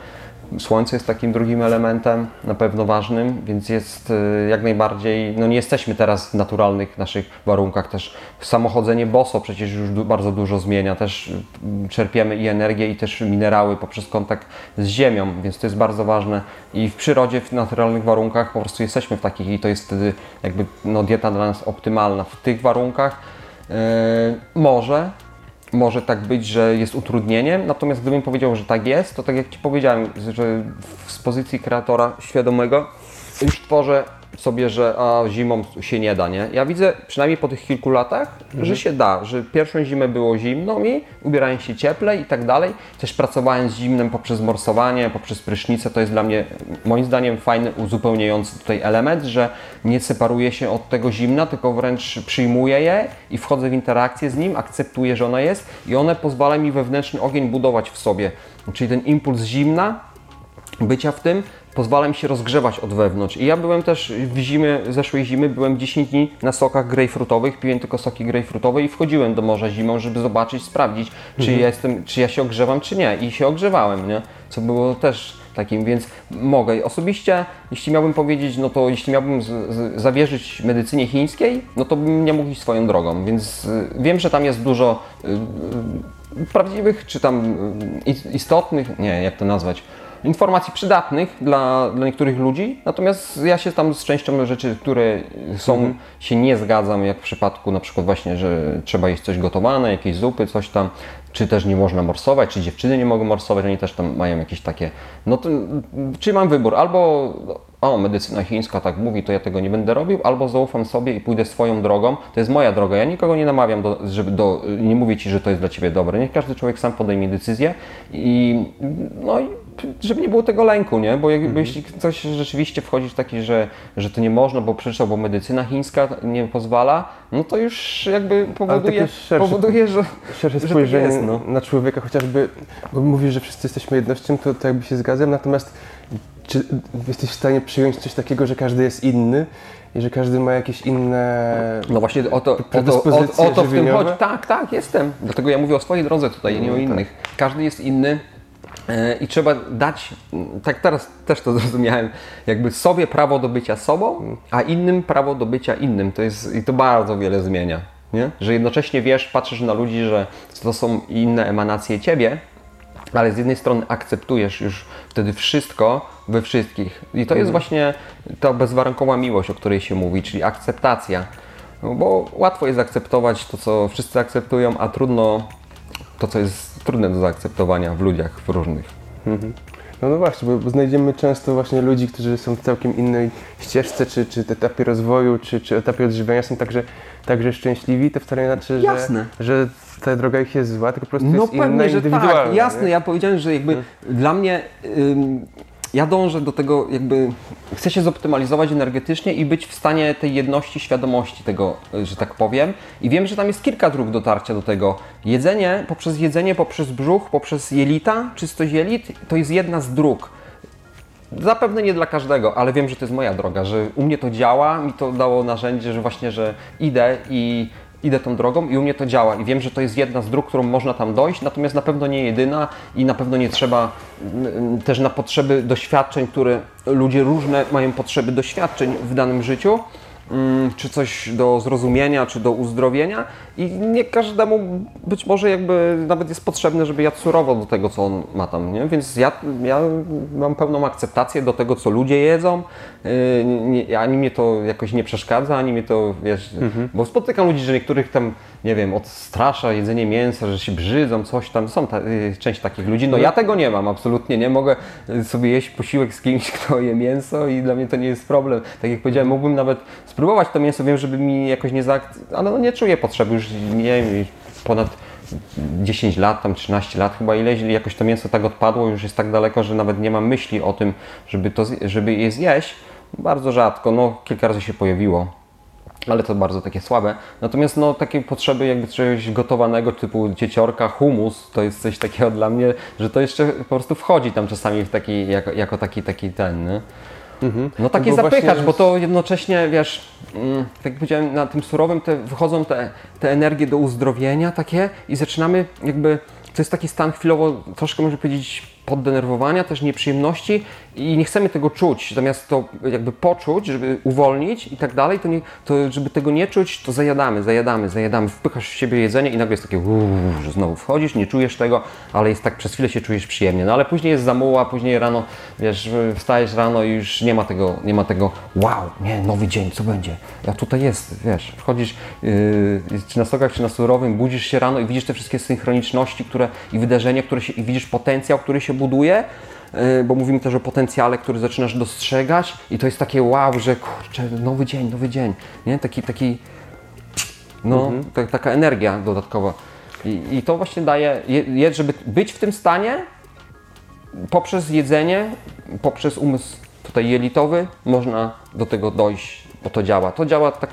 [SPEAKER 1] Słońce jest takim drugim elementem, na pewno ważnym, więc jest y, jak najbardziej, no nie jesteśmy teraz w naturalnych naszych warunkach, też samochodzenie boso przecież już bardzo dużo zmienia, też y, czerpiemy i energię i też minerały poprzez kontakt z ziemią, więc to jest bardzo ważne. I w przyrodzie, w naturalnych warunkach po prostu jesteśmy w takich i to jest wtedy jakby no, dieta dla nas optymalna. W tych warunkach yy, może może tak być, że jest utrudnieniem, natomiast gdybym powiedział, że tak jest, to tak jak Ci powiedziałem, że z pozycji kreatora świadomego już tworzę sobie, że a, zimą się nie da, nie? Ja widzę przynajmniej po tych kilku latach, że się da, że pierwszą zimę było zimno mi, ubierałem się cieplej i tak dalej. Też pracowałem z zimnem poprzez morsowanie, poprzez prysznicę, to jest dla mnie moim zdaniem fajny, uzupełniający tutaj element, że nie separuję się od tego zimna, tylko wręcz przyjmuję je i wchodzę w interakcję z nim, akceptuję, że ono jest i one pozwala mi wewnętrzny ogień budować w sobie. Czyli ten impuls zimna, bycia w tym pozwala mi się rozgrzewać od wewnątrz. I ja byłem też w zimie, zeszłej zimy, byłem 10 dni na sokach grejpfrutowych, piłem tylko soki grejpfrutowe i wchodziłem do morza zimą, żeby zobaczyć, sprawdzić, czy, ja jestem, czy ja się ogrzewam, czy nie. I się ogrzewałem, nie? Co było też takim, więc mogę. Osobiście, jeśli miałbym powiedzieć, no to jeśli miałbym z, z, zawierzyć medycynie chińskiej, no to bym nie mógł iść swoją drogą, więc y, wiem, że tam jest dużo y, y, prawdziwych, czy tam y, is- istotnych, nie, jak to nazwać, informacji przydatnych dla, dla niektórych ludzi, natomiast ja się tam z częścią rzeczy, które są, się nie zgadzam, jak w przypadku na przykład właśnie, że trzeba jeść coś gotowane, jakieś zupy, coś tam, czy też nie można morsować, czy dziewczyny nie mogą morsować, oni też tam mają jakieś takie, no to czy mam wybór, albo o, medycyna chińska tak mówi, to ja tego nie będę robił, albo zaufam sobie i pójdę swoją drogą, to jest moja droga, ja nikogo nie namawiam, do, żeby do, nie mówię Ci, że to jest dla Ciebie dobre, niech każdy człowiek sam podejmie decyzję i no i żeby nie było tego lęku, nie? Bo jakby jeśli coś rzeczywiście wchodzi w taki, że, że to nie można, bo przeczytał, bo medycyna chińska nie pozwala, no to już jakby powoduje, powoduje że
[SPEAKER 2] Szersze
[SPEAKER 1] tak
[SPEAKER 2] spojrzenie
[SPEAKER 1] jest, no.
[SPEAKER 2] na człowieka, chociażby, bo mówisz, że wszyscy jesteśmy jednością, to, to jakby się zgadzam, natomiast czy jesteś w stanie przyjąć coś takiego, że każdy jest inny i że każdy ma jakieś inne...
[SPEAKER 1] No właśnie o to, o to, o, o to w tym chodzi. Tak, tak, jestem. Dlatego ja mówię o swojej drodze tutaj, nie o innych. Każdy jest inny i trzeba dać, tak teraz też to zrozumiałem, jakby sobie prawo do bycia sobą, a innym prawo do bycia innym. To jest, I to bardzo wiele zmienia. Nie? Że jednocześnie wiesz, patrzysz na ludzi, że to są inne emanacje ciebie, ale z jednej strony akceptujesz już wtedy wszystko we wszystkich. I to jest właśnie ta bezwarunkowa miłość, o której się mówi, czyli akceptacja. No bo łatwo jest akceptować to, co wszyscy akceptują, a trudno to, co jest trudne do zaakceptowania w ludziach w różnych.
[SPEAKER 2] No, no właśnie, bo, bo znajdziemy często właśnie ludzi, którzy są w całkiem innej ścieżce, czy, czy etapie rozwoju, czy, czy etapie odżywiania są także, także szczęśliwi, to wcale nie znaczy, że,
[SPEAKER 1] Jasne.
[SPEAKER 2] że ta droga ich jest zła, tylko po prostu
[SPEAKER 1] No
[SPEAKER 2] jest inna,
[SPEAKER 1] pewnie, że
[SPEAKER 2] indywidualna.
[SPEAKER 1] tak, jasne,
[SPEAKER 2] nie?
[SPEAKER 1] ja powiedziałem, że jakby dla mnie ym, ja dążę do tego, jakby chcę się zoptymalizować energetycznie i być w stanie tej jedności świadomości tego, y, że tak powiem. I wiem, że tam jest kilka dróg dotarcia do tego. Jedzenie, poprzez jedzenie, poprzez brzuch, poprzez jelita, czystość jelit, to jest jedna z dróg. Zapewne nie dla każdego, ale wiem, że to jest moja droga, że u mnie to działa, mi to dało narzędzie, że właśnie, że idę i idę tą drogą i u mnie to działa. I wiem, że to jest jedna z dróg, którą można tam dojść, natomiast na pewno nie jedyna i na pewno nie trzeba też na potrzeby doświadczeń, które ludzie różne mają potrzeby doświadczeń w danym życiu, czy coś do zrozumienia, czy do uzdrowienia. I nie każdemu być może jakby nawet jest potrzebne, żeby jadł surowo do tego, co on ma tam, nie? Więc ja, ja mam pełną akceptację do tego, co ludzie jedzą, yy, ani mnie to jakoś nie przeszkadza, ani mnie to, wiesz, bo spotykam ludzi, że niektórych tam, nie wiem, odstrasza jedzenie mięsa, że się brzydzą, coś tam, są ta, yy, część takich ludzi, no ja tego nie mam, absolutnie nie, mogę yy, sobie jeść posiłek z kimś, kto je mięso i dla mnie to nie jest problem, tak jak powiedziałem, mógłbym nawet spróbować to mięso, wiem, żeby mi jakoś nie zaakt... ale no nie czuję potrzeby, już nie wiem, ponad 10 lat, tam 13 lat chyba ileś, jakoś to mięso tak odpadło, już jest tak daleko, że nawet nie mam myśli o tym, żeby, to, żeby je zjeść. Bardzo rzadko, no kilka razy się pojawiło. Ale to bardzo takie słabe. Natomiast no, takie potrzeby jakby czegoś gotowanego typu cieciorka, humus, to jest coś takiego dla mnie, że to jeszcze po prostu wchodzi tam czasami w taki, jako, jako taki, taki ten, nie? No taki
[SPEAKER 2] bo
[SPEAKER 1] zapychacz,
[SPEAKER 2] właśnie-
[SPEAKER 1] bo to jednocześnie, wiesz, mm, tak jak powiedziałem, na tym surowym te, wychodzą te, te energie do uzdrowienia takie i zaczynamy jakby, to jest taki stan chwilowo, troszkę można powiedzieć, poddenerwowania, też nieprzyjemności i nie chcemy tego czuć, zamiast to jakby poczuć, żeby uwolnić i tak dalej, to, nie, to żeby tego nie czuć, to zajadamy, zajadamy, zajadamy, wpychasz w siebie jedzenie i nagle jest takie uuu, że znowu wchodzisz, nie czujesz tego, ale jest tak, przez chwilę się czujesz przyjemnie, no ale później jest zamuła, później rano, wiesz, wstajesz rano i już nie ma tego, nie ma tego wow, nie, nowy dzień, co będzie? Ja tutaj jest, wiesz, wchodzisz yy, czy na stokach, czy na surowym, budzisz się rano i widzisz te wszystkie synchroniczności, które i wydarzenia, które się, i widzisz potencjał, który się buduje, yy, bo mówimy też o potencjale, który zaczynasz dostrzegać i to jest takie wow, że kurczę, nowy dzień, nowy dzień, nie? Taki, taki, no, ta, taka energia dodatkowa. I, I to właśnie daje, je, je, żeby być w tym stanie, poprzez jedzenie, poprzez umysł tutaj jelitowy, można do tego dojść, bo to działa. To działa tak.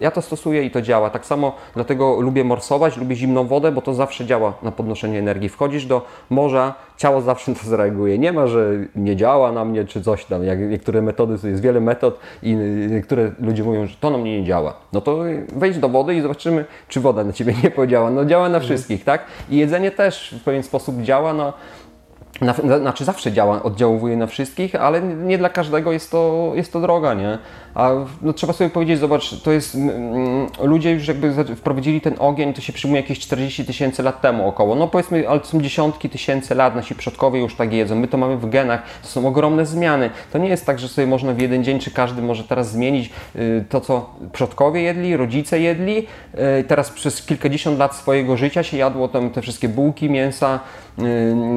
[SPEAKER 1] Ja to stosuję i to działa. Tak samo dlatego lubię morsować, lubię zimną wodę, bo to zawsze działa na podnoszenie energii. Wchodzisz do morza, ciało zawsze to zareaguje. Nie ma, że nie działa na mnie czy coś tam. Jak niektóre metody, jest wiele metod i niektóre ludzie mówią, że to na mnie nie działa. No to wejdź do wody i zobaczymy, czy woda na ciebie nie podziała. No działa na wszystkich, tak? I jedzenie też w pewien sposób działa na na, na, znaczy zawsze działa, oddziałuje na wszystkich, ale nie dla każdego jest to, jest to droga, nie? A no, trzeba sobie powiedzieć, zobacz, to jest, mm, ludzie już jakby wprowadzili ten ogień, to się przyjmuje jakieś 40 tysięcy lat temu około, no powiedzmy, ale to są dziesiątki tysięcy lat, nasi przodkowie już tak jedzą, my to mamy w genach, to są ogromne zmiany, to nie jest tak, że sobie można w jeden dzień, czy każdy może teraz zmienić y, to, co przodkowie jedli, rodzice jedli, y, teraz przez kilkadziesiąt lat swojego życia się jadło tam te wszystkie bułki, mięsa,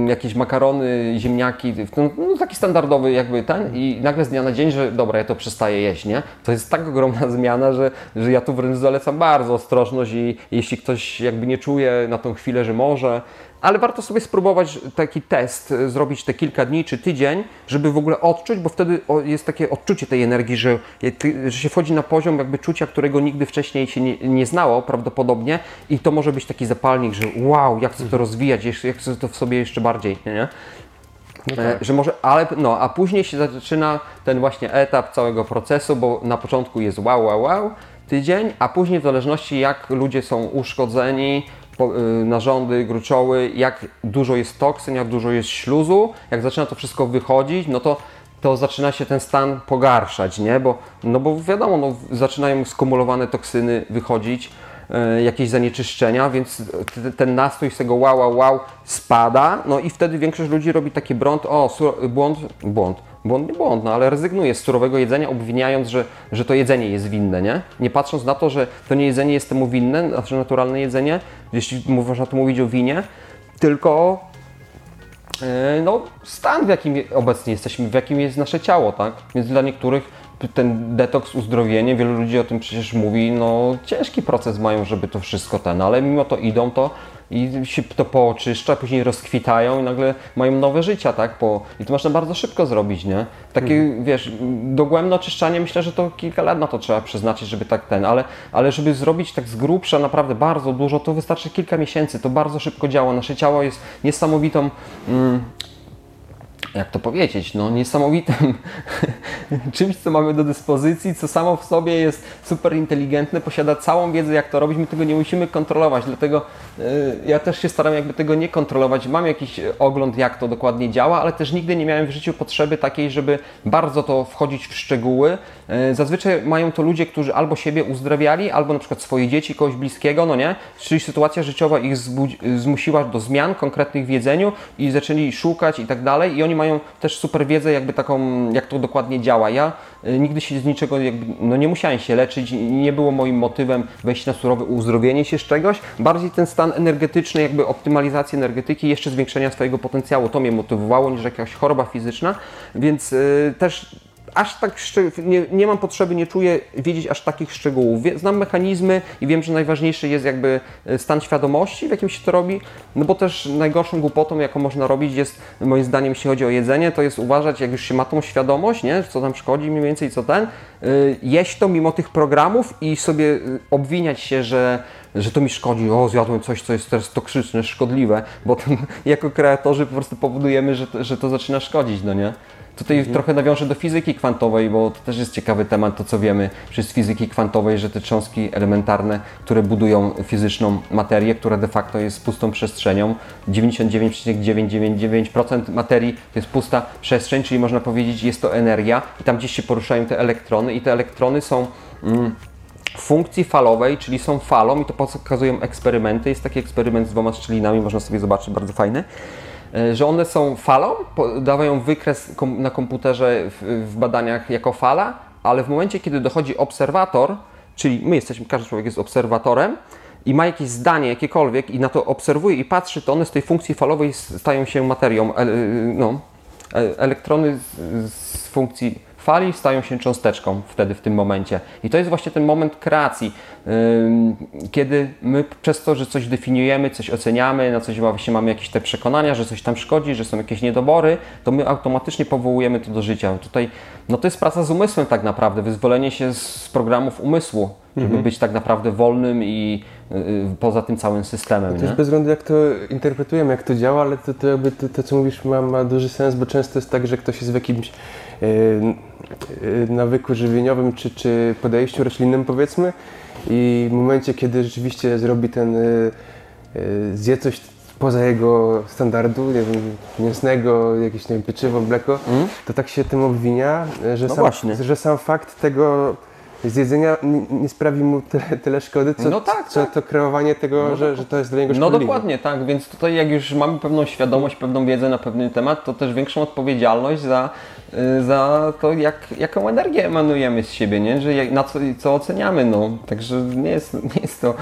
[SPEAKER 1] jakieś makarony, ziemniaki, no taki standardowy jakby ten i nagle z dnia na dzień, że dobra, ja to przestaję jeść, nie? To jest tak ogromna zmiana, że, że ja tu wręcz zalecam bardzo ostrożność i jeśli ktoś jakby nie czuje na tą chwilę, że może, ale warto sobie spróbować taki test, y, zrobić te kilka dni czy tydzień, żeby w ogóle odczuć, bo wtedy jest takie odczucie tej energii, że, że się wchodzi na poziom jakby czucia, którego nigdy wcześniej się nie, nie znało prawdopodobnie i to może być taki zapalnik, że wow, ja chcę to rozwijać, jeszcze, ja chcę to w sobie jeszcze bardziej, nie? nie? E, Że może, ale no, a później się zaczyna ten właśnie etap całego procesu, bo na początku jest wow, wow, wow, tydzień, a później w zależności jak ludzie są uszkodzeni, narządy, gruczoły, jak dużo jest toksyn, jak dużo jest śluzu, jak zaczyna to wszystko wychodzić, no to to zaczyna się ten stan pogarszać, nie? Bo, no bo wiadomo, no, zaczynają skumulowane toksyny wychodzić, e, jakieś zanieczyszczenia, więc t- ten nastrój z tego wow, wow, wow spada, no i wtedy większość ludzi robi taki błąd, o, sur- błąd, błąd, błąd nie błąd, no ale rezygnuje z surowego jedzenia, obwiniając, że, że to jedzenie jest winne, nie? Nie patrząc na to, że to nie jedzenie jest temu winne, znaczy naturalne jedzenie, jeśli można tu mówić o winie, tylko e, no, stan, w jakim obecnie jesteśmy, w jakim jest nasze ciało, tak? Więc dla niektórych ten detoks, uzdrowienie, wielu ludzi o tym przecież mówi, no ciężki proces mają, żeby to wszystko ten, ale mimo to idą to i się to pooczyszcza, później rozkwitają i nagle mają nowe życia, tak? Po, I to można bardzo szybko zrobić, nie? Takie, wiesz, dogłębne oczyszczanie, myślę, że to kilka lat na to trzeba przeznaczyć, żeby tak ten, ale, ale żeby zrobić tak z grubsza naprawdę bardzo dużo, to wystarczy kilka miesięcy, to bardzo szybko działa. Nasze ciało jest niesamowitą mm, jak to powiedzieć, no niesamowitym czymś, co mamy do dyspozycji, co samo w sobie jest super inteligentne, posiada całą wiedzę, jak to robić, my tego nie musimy kontrolować, dlatego y, ja też się staram jakby tego nie kontrolować. Mam jakiś ogląd, jak to dokładnie działa, ale też nigdy nie miałem w życiu potrzeby takiej, żeby bardzo to wchodzić w szczegóły. Y, zazwyczaj mają to ludzie, którzy albo siebie uzdrawiali, albo na przykład swoje dzieci, kogoś bliskiego, no nie? Czyli sytuacja życiowa ich zmusiła do zmian konkretnych w jedzeniu i zaczęli szukać i tak dalej i oni mają też super wiedzę, jakby taką, jak to dokładnie działa. Ja y, nigdy się z niczego, jakby, no nie musiałem się leczyć, nie było moim motywem wejść na surowe uzdrowienie się z czegoś. Bardziej ten stan energetyczny, jakby optymalizacji energetyki, jeszcze zwiększenia swojego potencjału, to mnie motywowało niż jakaś choroba fizyczna, więc yy, też aż tak nie, nie mam potrzeby, nie czuję wiedzieć aż takich szczegółów. Znam mechanizmy i wiem, że najważniejszy jest jakby e, stan świadomości, w jakim się to robi, no bo też najgorszą głupotą, jaką można robić jest, moim zdaniem, jeśli chodzi o jedzenie, to jest uważać, jak już się ma tą świadomość, nie, co tam szkodzi mniej więcej, co ten, yy, jeść to mimo tych programów i sobie e, obwiniać się, że że to mi szkodzi, o zjadłem coś, co jest teraz toksyczne, szkodliwe, bo ten, jako kreatorzy po prostu powodujemy, że to, że to zaczyna szkodzić, no nie? Tutaj mhm. trochę nawiążę do fizyki kwantowej, bo to też jest ciekawy temat, to co wiemy z fizyki kwantowej, że te cząstki elementarne, które budują fizyczną materię, która de facto jest pustą przestrzenią, 99,999% materii to jest pusta przestrzeń, czyli można powiedzieć jest to energia i tam gdzieś się poruszają te elektrony i te elektrony są... Mm, funkcji falowej, czyli są falą i to pokazują eksperymenty. Jest taki eksperyment z dwoma szczelinami, można sobie zobaczyć, bardzo fajny. E, że one są falą, dawają wykres na komputerze w, badaniach jako fala, ale w momencie, kiedy dochodzi obserwator, czyli my jesteśmy, każdy człowiek jest obserwatorem i ma jakieś zdanie jakiekolwiek i na to obserwuje i patrzy, to one z tej funkcji falowej stają się materią, no, e, elektrony z funkcji fali stają się cząsteczką wtedy, w tym momencie. I to jest właśnie ten moment kreacji, kiedy my przez to, że coś definiujemy, coś oceniamy, na coś właśnie mamy jakieś te przekonania, że coś tam szkodzi, że są jakieś niedobory, to my automatycznie powołujemy to do życia. Tutaj, no to jest praca z umysłem tak naprawdę, wyzwolenie się z programów umysłu, żeby mhm. być tak naprawdę wolnym i y, y, poza tym całym systemem.
[SPEAKER 2] To jest bez względu jak to interpretujemy, jak to działa, ale to, to, jakby to, to co mówisz ma, ma duży sens, bo często jest tak, że ktoś jest w jakimś nawyku żywieniowym czy, czy podejściu roślinnym powiedzmy i w momencie, kiedy rzeczywiście zrobi ten, yy, zje coś poza jego standardu, nie wiem, mięsnego, jakieś nie wiem, pieczywo, mleko, mm. to tak się tym obwinia, że, no sam, że sam fakt tego z jedzenia nie, nie sprawi mu tyle, tyle szkody, co, no tak, co tak. to kreowanie tego, no że, że to jest dla niego
[SPEAKER 1] szkodliwe. No dokładnie, tak, więc tutaj jak już mamy pewną świadomość, pewną wiedzę na pewny temat, to też większą odpowiedzialność za, y, za to, jak, jaką energię emanujemy z siebie, nie? że jak, na co, co oceniamy, no. Także nie jest, nie jest to...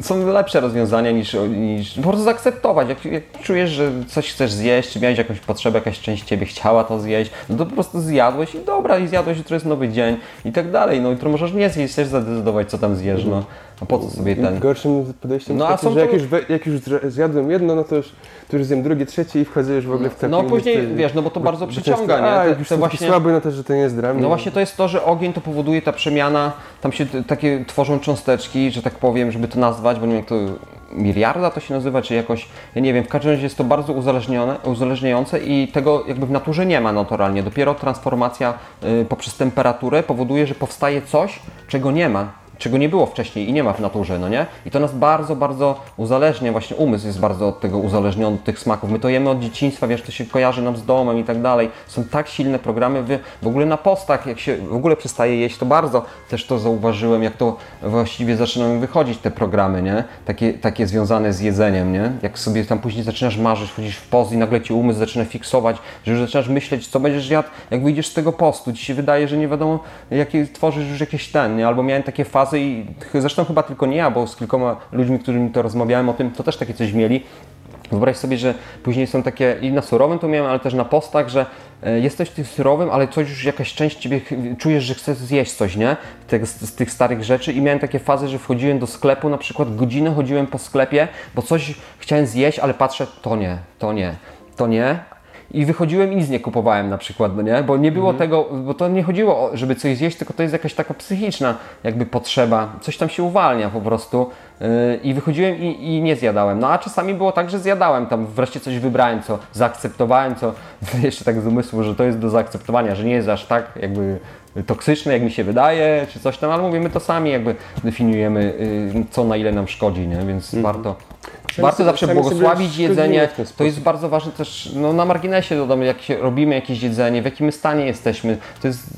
[SPEAKER 1] Są lepsze rozwiązania niż, niż po prostu zaakceptować. Jak, jak czujesz, że coś chcesz zjeść, czy miałeś jakąś potrzebę, jakaś część Ciebie chciała to zjeść, no to po prostu zjadłeś i dobra, i zjadłeś, jutro jest nowy dzień i tak dalej dalej, no jutro możesz nie zjeść, też zadecydować co tam zjesz, no. A po co sobie ten...
[SPEAKER 2] Gorszym podejściem no, jest takie, że jak, już, jak już zjadłem jedno, no to już, to już zjem drugie, trzecie i wchodzę już w ogóle w
[SPEAKER 1] taki... No później, wiesz, no bo to bo, bardzo przyciąga, nie?
[SPEAKER 2] A, jak już właśnie, słaby, no to, że to nie jest dla
[SPEAKER 1] No właśnie to jest to, że ogień to powoduje ta przemiana, tam się takie tworzą cząsteczki, że tak powiem, żeby to nazwać, bo nie wiem jak to miliarda to się nazywa, czy jakoś, ja nie wiem, w każdym razie jest to bardzo uzależnione, uzależniające i tego jakby w naturze nie ma naturalnie. Dopiero transformacja y, poprzez temperaturę powoduje, że powstaje coś, czego nie ma czego nie było wcześniej i nie ma w naturze, no nie? I to nas bardzo, bardzo uzależnia, właśnie umysł jest bardzo od tego uzależniony, tych smaków. My to jemy od dzieciństwa, wiesz, to się kojarzy nam z domem i tak dalej. Są tak silne programy, w, w ogóle na postach, jak się w ogóle przestaje jeść, to bardzo też to zauważyłem, jak to właściwie zaczynają wychodzić te programy, nie? Takie, takie związane z jedzeniem, nie? Jak sobie tam później zaczynasz marzyć, wchodzisz w post i nagle ci umysł zaczyna fiksować, że już zaczynasz myśleć, co będziesz jadł, jak wyjdziesz z tego postu. Ci się wydaje, że nie wiadomo, jakie tworzysz już jakieś ten, nie? Albo miałem takie fazy, i zresztą chyba tylko nie ja, bo z kilkoma ludźmi, którymi to rozmawiałem o tym, to też takie coś mieli, Wyobraź sobie, że później są takie, i na surowym to miałem, ale też na postach, że e, jesteś tym surowym, ale coś już jakaś część ciebie czujesz, że chcesz zjeść coś, nie? Tych, z tych starych rzeczy i miałem takie fazy, że wchodziłem do sklepu, na przykład godzinę chodziłem po sklepie, bo coś chciałem zjeść, ale patrzę, to nie, to nie, to nie. I wychodziłem i nic nie kupowałem na przykład, no nie? Bo nie było tego, bo to nie chodziło, o, żeby coś zjeść, tylko to jest jakaś taka psychiczna jakby potrzeba. Coś tam się uwalnia po prostu. Yy, I wychodziłem i, i nie zjadałem. No a czasami było tak, że zjadałem tam, wreszcie coś wybrałem, co zaakceptowałem, co jeszcze tak z umysłu, że to jest do zaakceptowania, że nie jest aż tak jakby toksyczne, jak mi się wydaje, czy coś tam, ale mówimy to sami, jakby definiujemy, yy, co na ile nam szkodzi, nie? Więc warto. Warto zawsze błogosławić jedzenie. To jest bardzo ważne też, no na marginesie dodam, jak robimy jakieś jedzenie, w jakim stanie jesteśmy. To jest y,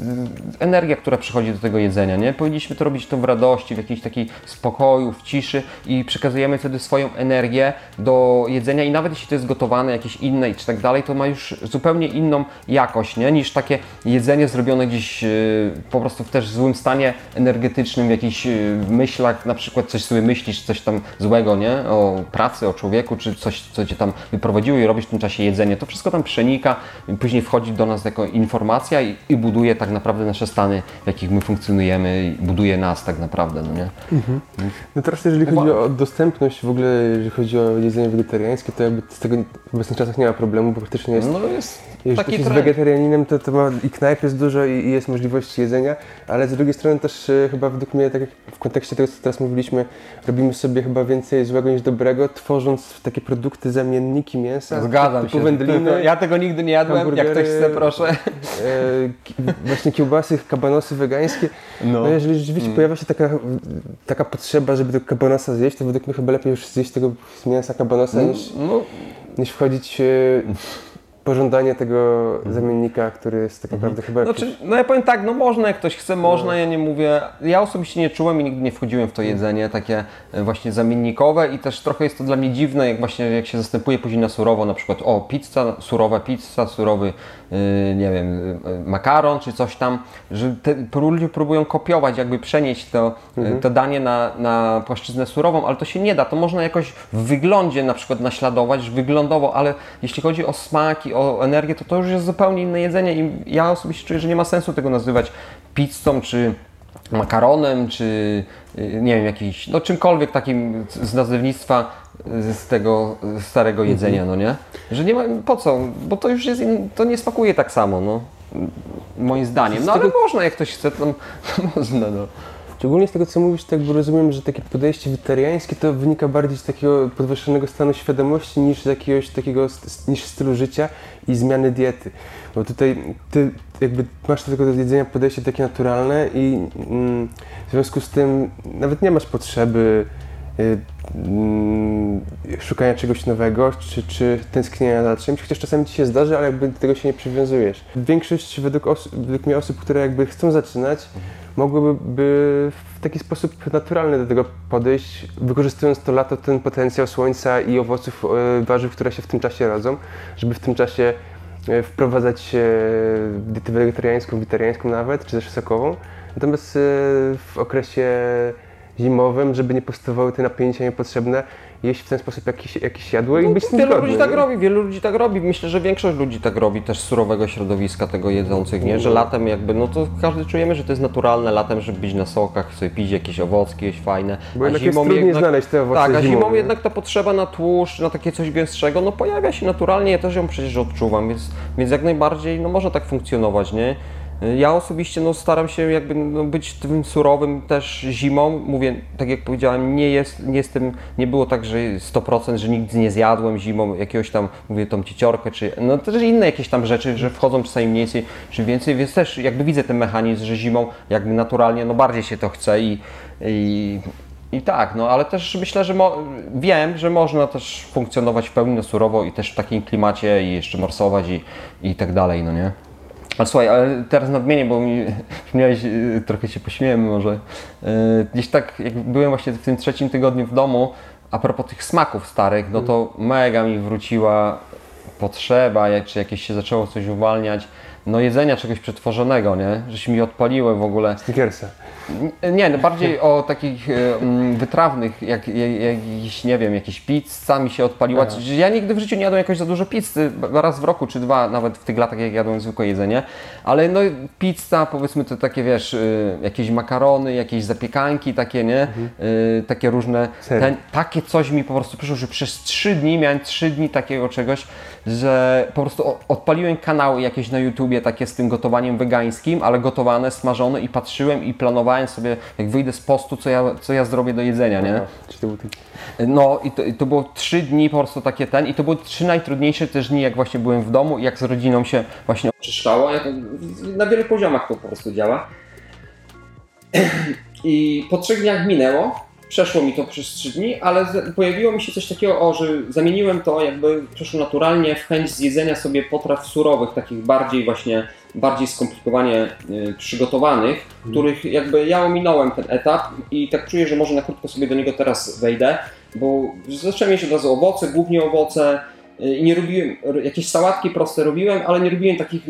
[SPEAKER 1] energia, która przychodzi do tego jedzenia, nie? Powinniśmy to robić to w radości, w jakiejś takiej spokoju, w ciszy i przekazujemy wtedy swoją energię do jedzenia i nawet jeśli to jest gotowane, jakieś inne czy tak dalej, to ma już zupełnie inną jakość, nie? Niż takie jedzenie zrobione gdzieś y, po prostu w też złym stanie energetycznym, w jakichś y, myślach, na przykład coś sobie myślisz, coś tam złego, nie? O pracy, o człowieku, czy coś, co cię tam wyprowadziło i robisz w tym czasie jedzenie. To wszystko tam przenika, później wchodzi do nas jako informacja i, i buduje tak naprawdę nasze stany, w jakich my funkcjonujemy, i buduje nas tak naprawdę, no nie?
[SPEAKER 2] No teraz jeżeli chodzi o dostępność w ogóle, jeżeli chodzi o jedzenie wegetariańskie, to jakby z tego w obecnych czasach nie ma problemu, bo praktycznie jest
[SPEAKER 1] No jest
[SPEAKER 2] Jeżeli
[SPEAKER 1] taki
[SPEAKER 2] jest wegetarianinem, to, to ma i knajp jest dużo i, i jest możliwość jedzenia, ale z drugiej strony też e, chyba według mnie, tak jak w kontekście tego, co teraz mówiliśmy, robimy sobie chyba więcej złego niż dobrego, tworząc takie produkty, zamienniki mięsa,
[SPEAKER 1] Zgadzam
[SPEAKER 2] typu
[SPEAKER 1] się.
[SPEAKER 2] wędliny,
[SPEAKER 1] Ja tego nigdy nie jadłem, jak ktoś chce, proszę.
[SPEAKER 2] e, właśnie kiełbasy, kabanosy wegańskie.
[SPEAKER 1] No.
[SPEAKER 2] No, jeżeli rzeczywiście pojawia się taka, taka potrzeba, żeby tego kabanosa zjeść, to według mnie chyba lepiej już zjeść tego z mięsa kabanosa niż,
[SPEAKER 1] No,
[SPEAKER 2] niż wchodzić e, pożądanie tego zamiennika, który jest tak naprawdę chyba...
[SPEAKER 1] Znaczy, no ja powiem tak, no można, jak ktoś chce, można, ja nie mówię. Ja osobiście nie czułem i nigdy nie wchodziłem w to jedzenie takie e, właśnie zamiennikowe i też trochę jest to dla mnie dziwne, jak właśnie jak się zastępuje później na surowo, na przykład o pizza, surowa pizza, surowy, nie wiem, yy, makaron czy coś tam, że ludzie próbują kopiować, jakby przenieść to, yy, to danie na, na płaszczyznę surową, ale to się nie da, to można jakoś w wyglądzie na przykład naśladować, wyglądowo, ale jeśli chodzi o smaki, o energię, to to już jest zupełnie inne jedzenie i ja osobiście czuję, że nie ma sensu tego nazywać pizzą czy makaronem, czy y, nie wiem, jakiś, no czymkolwiek takim z nazewnictwa y, z tego starego jedzenia, no nie? Że nie ma, po co? Bo to już jest, in, to nie smakuje tak samo, no. Moim zdaniem. No ale można, jak ktoś chce, to, to można, no.
[SPEAKER 2] Szczególnie z tego, co mówisz, tak rozumiem, że takie podejście wegetariańskie to wynika bardziej z takiego podwyższonego stanu świadomości niż z jakiegoś takiego niż stylu życia i zmiany diety. Bo tutaj ty jakby masz do tego jedzenia podejście takie naturalne i mm, w związku z tym nawet nie masz potrzeby y, mm, szukania czegoś nowego, czy, czy tęsknienia za czymś, chociaż czasami ci się zdarzy, ale jakby do tego się nie przywiązujesz. Większość według, według mnie osób, które jakby chcą zaczynać, mogłyby by w taki sposób naturalny do tego podejść, wykorzystując to lato, ten potencjał słońca i owoców, e, warzyw, które się w tym czasie rodzą, żeby w tym czasie wprowadzać e, dietę wegetariańską, witariańską nawet, czy też sokową. Natomiast e, w okresie zimowym, żeby nie powstawały te napięcia niepotrzebne, jeść w ten sposób jakieś, jakieś jadło i być z tym
[SPEAKER 1] Wielu ludzi tak
[SPEAKER 2] nie?
[SPEAKER 1] robi, wielu ludzi tak robi. Myślę, że większość ludzi tak robi, też z surowego środowiska tego jedzących, nie? Że latem jakby, no to każdy czujemy, że to jest naturalne latem, żeby być na sokach, sobie pić jakieś owocki, jakieś fajne.
[SPEAKER 2] Bo jednak jest trudniej znaleźć te owoce
[SPEAKER 1] Tak, a zimą
[SPEAKER 2] zimowe.
[SPEAKER 1] jednak ta potrzeba na tłuszcz, na takie coś gęstszego, no pojawia się naturalnie, ja też ją przecież odczuwam, więc, więc jak najbardziej, no może tak funkcjonować, nie? Ja osobiście no, staram się jakby no, być tym surowym też zimą. Mówię, tak jak powiedziałem, nie, jest, nie jestem, nie było tak, że 100%, że nigdy nie zjadłem zimą jakiegoś tam, mówię, tą cieciorkę, czy no też inne jakieś tam rzeczy, że wchodzą czasami mniej czy więcej, więc też jakby widzę ten mechanizm, że zimą jakby naturalnie no bardziej się to chce i, i i tak, no ale też myślę, że wiem, że można też funkcjonować w pełni na surowo i też w takim klimacie i jeszcze morsować i, i tak dalej, no nie? Ale słuchaj, ale teraz nadmienię, bo mi miałeś, trochę się pośmiałem może. Yy, Gdzieś tak, jak byłem właśnie w tym trzecim tygodniu w domu, a propos tych smaków starych, no to mega mi wróciła potrzeba, jak, czy jakieś się zaczęło coś uwalniać, no jedzenia czegoś przetworzonego, nie? Że się mi odpaliły w ogóle.
[SPEAKER 2] Snickersa.
[SPEAKER 1] Nie, no bardziej o takich e, mm, wytrawnych, jak, jak, jakiś, nie wiem, jakieś pizza mi się odpaliła.
[SPEAKER 2] Aha.
[SPEAKER 1] Ja nigdy w życiu nie jadłem jakoś za dużo pizzy, raz w roku czy dwa, nawet w tych latach jak jadłem zwykłe jedzenie, ale no pizza, powiedzmy to takie, wiesz, y, jakieś makarony, jakieś zapiekanki takie, nie? Y, takie różne, ten, takie coś mi po prostu przyszło, że przez trzy dni miałem trzy dni takiego czegoś, że po prostu odpaliłem kanały jakieś na YouTubie takie z tym gotowaniem wegańskim, ale gotowane, smażone i patrzyłem i planowałem sobie, jak wyjdę z postu, co ja, co ja zrobię do jedzenia, nie? No i to, i to było trzy dni po prostu takie ten i to były trzy najtrudniejsze też dni, jak właśnie byłem w domu i jak z rodziną się właśnie oczyszczało. Na wielu poziomach to po prostu działa. I po trzech dniach minęło, przeszło mi to przez trzy dni, ale pojawiło mi się coś takiego, o, że zamieniłem to jakby przeszło naturalnie w chęć zjedzenia sobie potraw surowych, takich bardziej właśnie, bardziej skomplikowanie y, przygotowanych, których jakby ja ominąłem ten etap i tak czuję, że może na krótko sobie do niego teraz wejdę, bo zacząłem mieć od razu owoce, głównie owoce y, i nie robiłem, jakieś sałatki proste robiłem, ale nie robiłem takich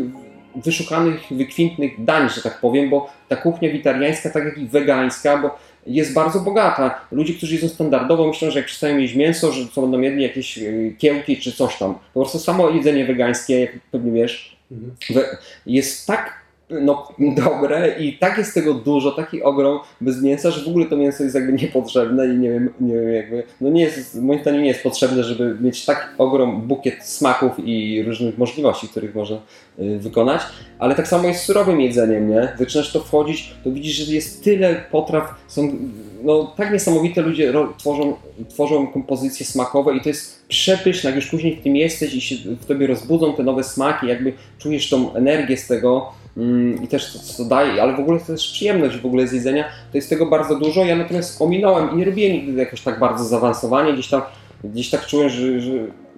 [SPEAKER 1] wyszukanych, wykwintnych dań, że tak powiem, bo ta kuchnia witariańska, tak jak i wegańska, bo jest bardzo bogata. Ludzie, którzy jedzą standardowo, myślą, że jak przestają jeść mięso, że co będą jedli jakieś y, kiełki czy coś tam. Po prostu samo jedzenie wegańskie, jak pewnie wiesz, we- jest tak no, dobre i tak jest tego dużo, taki ogrom bez mięsa, że w ogóle to mięso jest jakby niepotrzebne i nie wiem, nie wiem jakby, no nie jest, moim zdaniem nie jest potrzebne, żeby mieć tak ogrom bukiet smaków i różnych możliwości, których można y, wykonać, ale tak samo jest z surowym jedzeniem, nie? Zaczynasz to wchodzić, to widzisz, że jest tyle potraw, są no tak niesamowite ludzie tworzą, tworzą kompozycje smakowe i to jest przepyszne, jak już później w tym jesteś i się w tobie rozbudzą te nowe smaki, jakby czujesz tą energię z tego, i też to, co daje, ale w ogóle to też przyjemność w ogóle z jedzenia, to jest tego bardzo dużo, ja natomiast ominąłem i nie robiłem nigdy jakoś tak bardzo zaawansowanie, gdzieś tam, gdzieś tak czułem, że, że,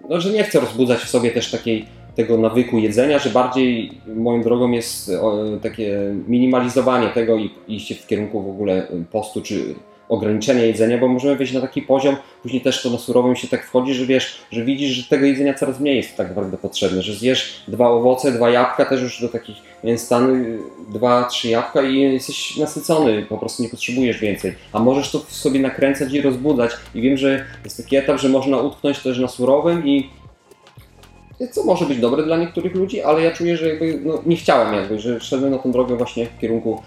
[SPEAKER 1] no, że nie chcę rozbudzać w sobie też takiej tego nawyku jedzenia, że bardziej moją drogą jest takie minimalizowanie tego i iście w kierunku w ogóle postu czy ograniczenia jedzenia, bo możemy wejść na taki poziom, później też to na surowym się tak wchodzi, że wiesz, że widzisz, że tego jedzenia coraz mniej jest tak naprawdę potrzebne, że zjesz dwa owoce, dwa jabłka, też już do takich stany dwa, trzy jabłka i jesteś nasycony, po prostu nie potrzebujesz więcej. A możesz to sobie nakręcać i rozbudzać. I wiem, że jest taki etap, że można utknąć też na surowym i co może być dobre dla niektórych ludzi, ale ja czuję, że jakby, no, nie chciałem jakby, że szedłem na tą drogę właśnie w kierunku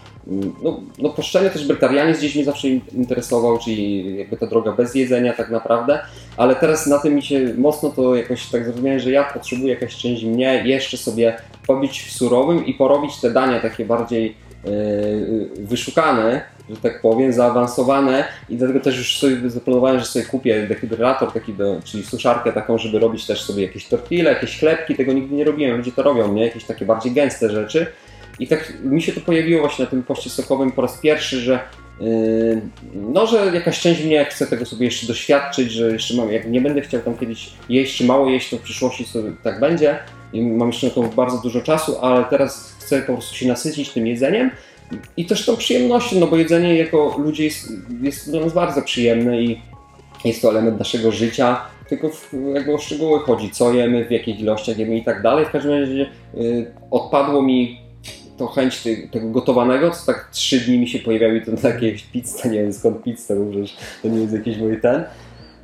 [SPEAKER 1] no, no poszczenie też brytarianizm gdzieś mnie zawsze interesował, czyli jakby ta droga bez jedzenia tak naprawdę, ale teraz na tym mi się mocno to jakoś tak zrozumiałem, że ja potrzebuję jakaś część mnie jeszcze sobie pobić w surowym i porobić te dania takie bardziej yy, wyszukane, że tak powiem, zaawansowane i dlatego też już sobie zaplanowałem, że sobie kupię dehydrolator taki, do, czyli suszarkę taką, żeby robić też sobie jakieś tortille, jakieś chlebki, tego nigdy nie robiłem, ludzie to robią, nie? Jakieś takie bardziej gęste rzeczy i tak mi się to pojawiło właśnie na tym poście sokowym po raz pierwszy, że Yy, no, że jakaś część mnie chce tego sobie jeszcze doświadczyć, że jeszcze mam, jak nie będę chciał tam kiedyś jeść czy mało jeść, to w przyszłości sobie tak będzie. I mam jeszcze na to bardzo dużo czasu, ale teraz chcę po prostu się nasycić tym jedzeniem. I też tą przyjemnością, no bo jedzenie jako ludzie jest, jest dla nas bardzo przyjemne i jest to element naszego życia, tylko w, jakby o szczegóły chodzi, co jemy, w jakich ilościach jemy i tak dalej. W każdym razie yy, odpadło mi to chęć te, tego gotowanego, co tak trzy dni mi się pojawiały to takie pizza, nie wiem skąd pizza, bo przecież to nie jest jakiś mój ten.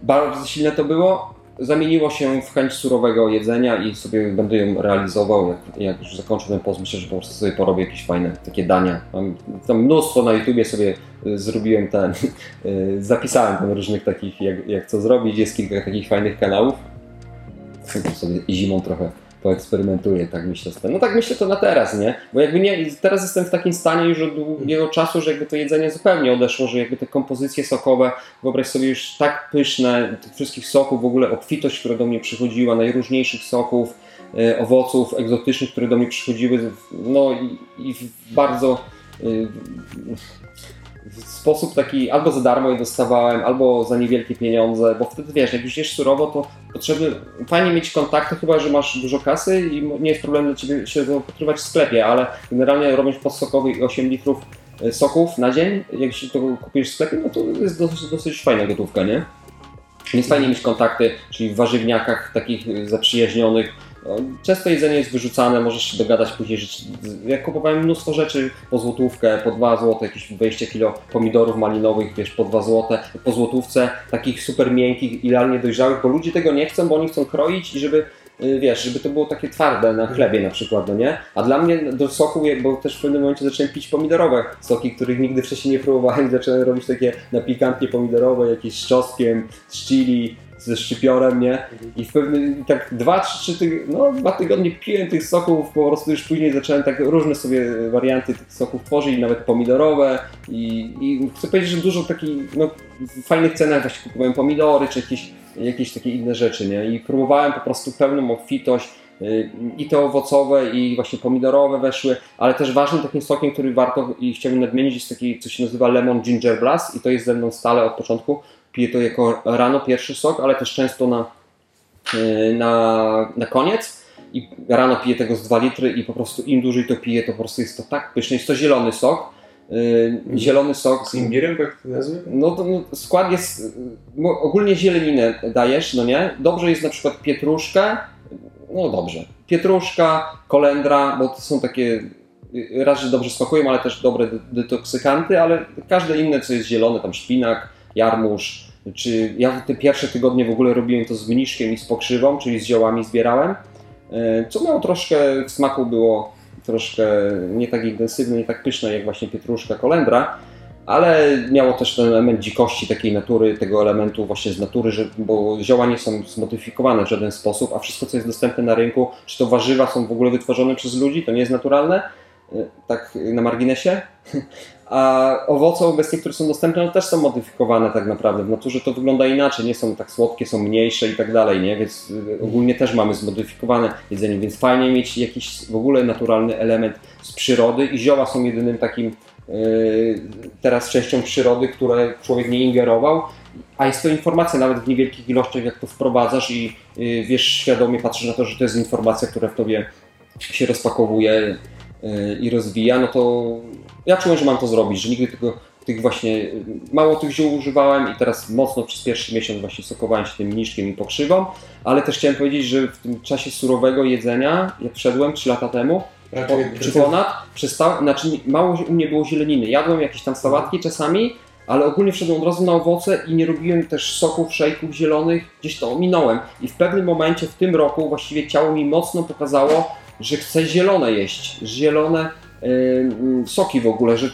[SPEAKER 1] Bardzo silne to było. Zamieniło się w chęć surowego jedzenia i sobie będę ją realizował, jak, jak już zakończę ten post, myślę, że po prostu sobie porobię jakieś fajne takie dania. Mam tam mnóstwo na YouTubie sobie y, zrobiłem ten, y, zapisałem tam różnych takich, jak, jak co zrobić, jest kilka takich fajnych kanałów. sobie zimą trochę poeksperymentuję, tak myślę. No tak myślę to na teraz, nie? Bo jakby nie, teraz jestem w takim stanie już od długiego czasu, że jakby to jedzenie zupełnie odeszło, że jakby te kompozycje sokowe, wyobraź sobie już tak pyszne, tych wszystkich soków, w ogóle obfitość, która do mnie przychodziła, najróżniejszych soków, e, owoców egzotycznych, które do mnie przychodziły, no i, i bardzo y, w sposób taki albo za darmo je dostawałem, albo za niewielkie pieniądze, bo wtedy wiesz, jak już jesz surowo, to potrzebny, fajnie mieć kontakty, chyba że masz dużo kasy i nie jest problem dla ciebie się dopatrywać w sklepie, ale generalnie robiąc post sokowy 8 litrów e, soków na dzień, jak się to kupisz w sklepie, no to jest dosyć, dosyć fajna gotówka, nie? Więc fajnie mieć kontakty, czyli w warzywniakach takich zaprzyjaźnionych, no, często jedzenie jest wyrzucane, możesz się dogadać później, że ja kupowałem mnóstwo rzeczy po złotówkę, po 2 zł, jakieś 20 kilo pomidorów malinowych, wiesz, po 2 zł, po złotówce, takich super miękkich, idealnie dojrzałych, bo ludzie tego nie chcą, bo oni chcą kroić i żeby y, wiesz, żeby to było takie twarde na chlebie na przykład, no nie? A dla mnie do soku, bo też w pewnym momencie zacząłem pić pomidorowe soki, których nigdy wcześniej nie próbowałem, zacząłem robić takie na pikantnie pomidorowe, jakieś z czosnkiem, z chili, ze szczypiorem, nie? I w pewnym, tak dwa, trzy, trzy tyg no, dwa tygodnie piłem tych soków, po prostu już później zacząłem tak różne sobie warianty tych soków tworzyć, nawet pomidorowe i, i chcę powiedzieć, że dużo takich, no, w fajnych cenach właśnie kupowałem pomidory, czy jakieś, jakieś takie inne rzeczy, nie? I próbowałem po prostu pełną obfitość, y, i te owocowe, i właśnie pomidorowe weszły, ale też ważnym takim sokiem, który warto i chciałbym nadmienić, jest taki, co się nazywa Lemon Ginger Blast i to jest ze mną stale od początku piję to jako rano pierwszy sok, ale też często na, e, na, na koniec. I rano piję tego z 2 litry i po prostu im dłużej to piję, to po prostu jest to tak pyszne. Jest to zielony sok. Yy, zielony sok.
[SPEAKER 2] Z imbirem, jak to nazwie?
[SPEAKER 1] No to no, skład jest, ogólnie zieleninę dajesz, no nie? Dobrze jest na przykład pietruszka, no dobrze, pietruszka, kolendra, bo to są takie, raz, że dobrze smakują, ale też dobre detoksykanty, ale każde inne, co jest zielone, tam szpinak, jarmuż, czy ja te pierwsze tygodnie w ogóle robiłem to z mniszkiem i z pokrzywą, czyli z ziołami zbierałem, e, co miało troszkę, w smaku było troszkę nie tak intensywne, nie tak pyszne jak właśnie pietruszka, kolendra, ale miało też ten element dzikości, takiej natury, tego elementu właśnie z natury, że, bo zioła nie są zmodyfikowane w żaden sposób, a wszystko, co jest dostępne na rynku, czy to warzywa są w ogóle wytworzone przez ludzi, to nie jest naturalne, e, tak na marginesie, a owoce obecnie, które są dostępne, no też są modyfikowane tak naprawdę. W naturze to wygląda inaczej, nie są tak słodkie, są mniejsze i tak dalej, nie? Więc y, ogólnie też mamy zmodyfikowane jedzenie, więc fajnie mieć jakiś w ogóle naturalny element z przyrody i zioła są jedynym takim yy, teraz częścią przyrody, które człowiek nie ingerował, a jest to informacja nawet w niewielkich ilościach, jak to wprowadzasz i yy, wiesz, świadomie patrzysz na to, że to jest informacja, która w tobie się rozpakowuje i rozwija, no to ja czułem, że mam to zrobić, że nigdy tego, tych właśnie, mało tych ziół używałem i teraz mocno przez pierwszy miesiąc właśnie sokowałem się tym mniszkiem i pokrzywą, ale też chciałem powiedzieć, że w tym czasie surowego jedzenia, jak wszedłem 3 lata temu, po, czy ponad, przestał, znaczy mało u mnie było zieleniny. Jadłem jakieś tam sałatki czasami, ale ogólnie wszedłem od razu na owoce i nie robiłem też soków, szejków zielonych, gdzieś to ominąłem. I w pewnym momencie w tym roku właściwie ciało mi mocno pokazało, że chcę zielone jeść. Zielone, soki w ogóle, że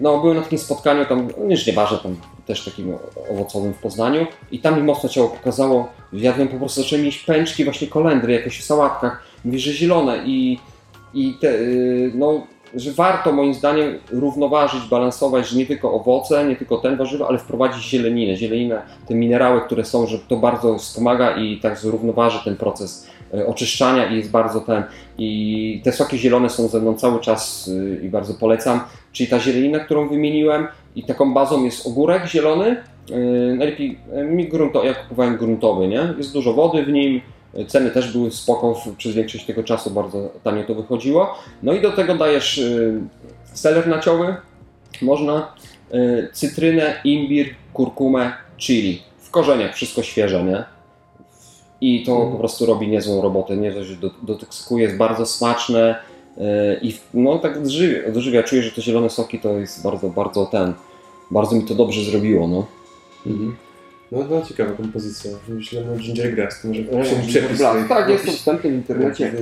[SPEAKER 1] no, byłem na takim spotkaniu tam, no, już nieważne, tam też takim owocowym w Poznaniu i tam mi mocno ciało pokazało, jadłem po prostu, zacząłem mieć pęczki, właśnie kolendry, jakieś w sałatkach, mówi, że zielone i, i te, y, no, że warto moim zdaniem równoważyć, balansować, że nie tylko owoce, nie tylko ten warzywa, ale wprowadzić zieleninę, zieleninę, te minerały, które są, że to bardzo wspomaga i tak zrównoważy ten proces oczyszczania i jest bardzo ten. I te soki zielone są ze mną cały czas y, i bardzo polecam. Czyli ta zielenina, którą wymieniłem i taką bazą jest ogórek zielony. E, najlepiej e, mi grunto, ja kupowałem gruntowy, nie? Jest dużo wody w nim. Ceny też były spoko, przez większość tego czasu bardzo tanio to wychodziło. No i do tego dajesz y, seler nacioły, można, y, cytrynę, imbir, kurkumę, chili. W korzeniach wszystko świeże, nie? I to po prostu robi niezłą robotę. Nie dość, że dotoksykuje, jest bardzo smaczne yy, i no tak odżywia, odżywia. Czuję, że te zielone soki to jest bardzo, bardzo ten, bardzo mi to dobrze zrobiło, no.
[SPEAKER 2] Mhm. No, no ciekawa kompozycja. Myślę, no Ginger Grass, to może
[SPEAKER 1] no, przepis. Tak, jest to dostępny w internecie.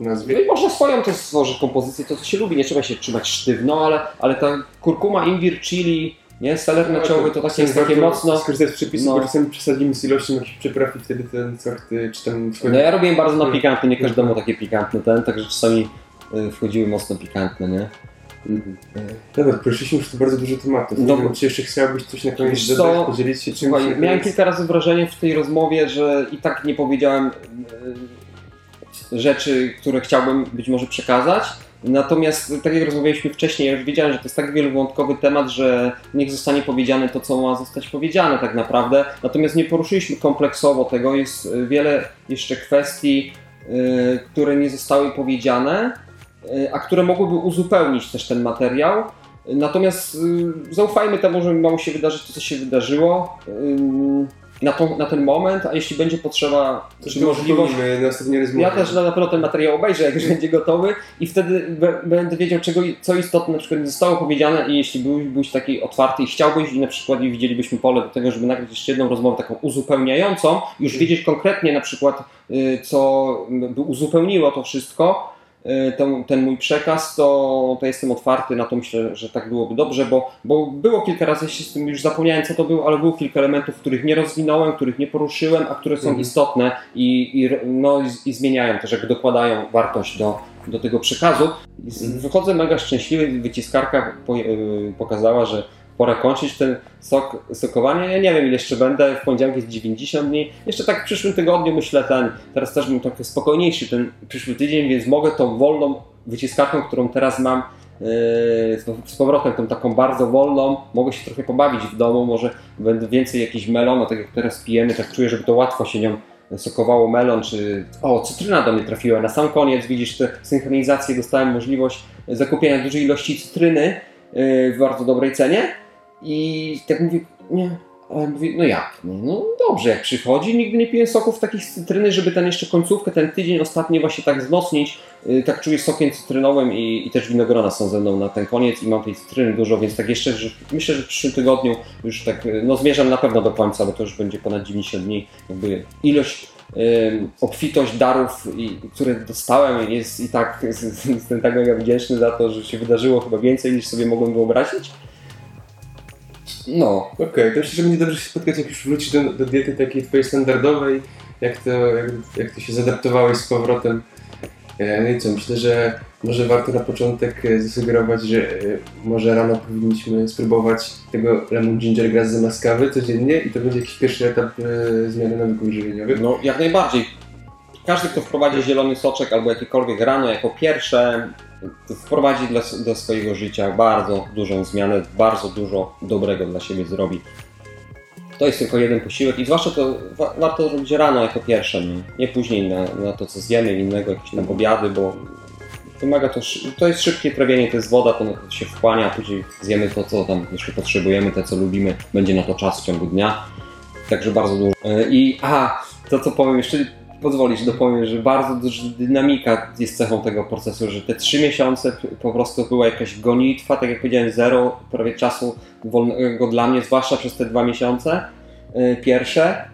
[SPEAKER 1] No i można swoją też stworzyć kompozycję, to co się lubi, nie trzeba się trzymać sztywno, ale, ale ta kurkuma, imbir, chili, nie? Seler no, nacioły to, takie jest takie mocno...
[SPEAKER 2] Skorzystać z przepisów, no. bo czasami przesadzimy z ilością jakichś przypraw i wtedy ten sorty, czy tam...
[SPEAKER 1] No ja robiłem bardzo na pikantny, nie każdemu takie pikantne ten, także czasami y, wchodziły mocno pikantne, nie?
[SPEAKER 2] Mhm. Dobra, poruszyliśmy już tu bardzo dużo tematów. No, wiem, czy jeszcze chciałbyś coś na koniec
[SPEAKER 1] dodać, to, podzielić się czymś? Słuchaj, miałem kilka razy wrażenie w tej rozmowie, że i tak nie powiedziałem y, rzeczy, które chciałbym być może przekazać, Natomiast, tak jak rozmawialiśmy wcześniej, ja już wiedziałem, że to jest tak wielowątkowy temat, że niech zostanie powiedziane to, co ma zostać powiedziane tak naprawdę. Natomiast nie poruszyliśmy kompleksowo tego. Jest wiele jeszcze kwestii, yy, które nie zostały powiedziane, yy, a które mogłyby uzupełnić też ten materiał. Natomiast zaufajmy temu, że mało się wydarzyć to, co się wydarzyło. Na, tą, na ten moment, a jeśli będzie potrzeba, czy możliwość, ja też na pewno ten materiał obejrzę, jak już będzie gotowy i wtedy be- będę wiedział, czego, co istotne na przykład zostało powiedziane i jeśli byłbyś, byłbyś taki otwarty i chciałbyś i na przykład i widzielibyśmy pole do tego, żeby nagrać jeszcze jedną rozmowę taką uzupełniającą, już wiedzieć konkretnie na przykład, y, co by uzupełniło to wszystko, ten, ten mój przekaz, to, to jestem otwarty na to, myślę, że tak byłoby dobrze, bo, bo było kilka razy, ja się z tym już zapomniałem co to było, ale było kilka elementów, których nie rozwinąłem, których nie poruszyłem, a które są
[SPEAKER 2] Mhm.
[SPEAKER 1] istotne i, i, no, i, i zmieniają też, jakby dokładają wartość do, do tego przekazu.
[SPEAKER 2] Mhm.
[SPEAKER 1] Wychodzę mega szczęśliwy, wyciskarka po, pokazała, że pora kończyć ten sok, sokowanie. Ja nie wiem ile jeszcze będę, w poniedziałek jest 90 dni. Jeszcze tak w przyszłym tygodniu myślę ten, teraz też bym trochę spokojniejszy ten przyszły tydzień, więc mogę tą wolną wyciskarką, którą teraz mam yy, z- powrotem, tą taką bardzo wolną, mogę się trochę pobawić w domu, może będę więcej jakiś melon, tak jak teraz pijemy, tak czuję, żeby to łatwo się nią sokowało melon, czy o, cytryna do mnie trafiła. Na sam koniec widzisz te synchronizacje, dostałem możliwość zakupienia dużej ilości cytryny yy, w bardzo dobrej cenie i tak mówię, nie, ale mówię, no jak, nie? no dobrze, jak przychodzi, nigdy nie piję soków takich z cytryny, żeby ten jeszcze końcówkę, ten tydzień ostatni właśnie tak wzmocnić, Yy, tak czuję sokiem cytrynowym i, i też winogrona są ze mną na ten koniec i mam tej cytryny dużo, więc tak jeszcze, że myślę, że w przyszłym tygodniu już tak, yy, no zmierzam na pewno do końca, bo to już będzie ponad 90 dni, jakby ilość ym, obfitość darów, i, które dostałem jest i tak jestem tak mega wdzięczny za to, że się wydarzyło chyba więcej niż sobie mogłem wyobrazić. No,
[SPEAKER 2] Okej, to myślę, że będzie dobrze się spotkać, jak już wrócisz do, do diety takiej twojej standardowej, jak to, jak, jak to się zadaptowałeś z powrotem. E, No i co, myślę, że może warto na początek e, zasugerować, że e, może rano powinniśmy spróbować tego lemon ginger grass zamiast kawy codziennie i to będzie jakiś pierwszy etap zmiany nawyków żywieniowych.
[SPEAKER 1] no jak najbardziej. Każdy, kto wprowadzi zielony soczek albo jakikolwiek rano jako pierwsze, wprowadzi do swojego życia bardzo dużą zmianę, bardzo dużo dobrego dla siebie zrobi. To jest tylko jeden posiłek i zwłaszcza to wa- warto robić rano jako pierwsze, nie, nie później na, na to, co zjemy innego, jakieś tam obiady, bo wymaga to, to jest szybkie trawienie, to jest woda, to to się wchłania, a później zjemy to, co tam jeszcze potrzebujemy, te, co lubimy, będzie na to czas w ciągu dnia. Także bardzo dużo. E, I a, to co powiem jeszcze, pozwolisz, dopowiem, że bardzo duża dynamika jest cechą tego procesu, że te trzy miesiące po prostu była jakaś gonitwa, tak jak powiedziałem, zero prawie czasu wolnego dla mnie, zwłaszcza przez te dwa miesiące e, pierwsze.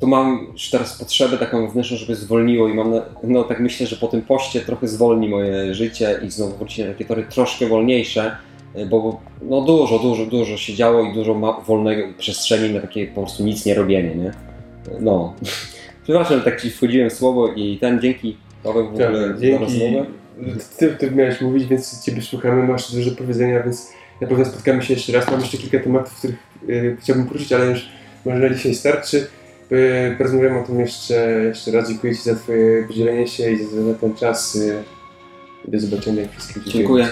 [SPEAKER 1] To mam już teraz potrzebę taką wewnętrzną, żeby zwolniło i mam, no tak myślę, że po tym poście trochę zwolni moje życie i znowu wróci na takie tory troszkę wolniejsze, e, bo no dużo, dużo, dużo się działo i dużo ma wolnego przestrzeni na takie po prostu nic nie robienie, nie? No. Przepraszam, że tak ci wchodziłem w słowo i ten dzięki Paweł w ogóle
[SPEAKER 2] Tak, dzięki. Ty, ty miałeś mówić, więc Ciebie słuchamy, masz dużo do powiedzenia, więc na pewno spotkamy się jeszcze raz. Mam jeszcze kilka tematów, których e, chciałbym poruszyć, ale już może na dzisiaj starczy. E, porozmawiamy o tym jeszcze, jeszcze raz. Dziękuję Ci za Twoje podzielenie się i za, za ten czas. I do zobaczenia. Wszystkim
[SPEAKER 1] Dziękuję.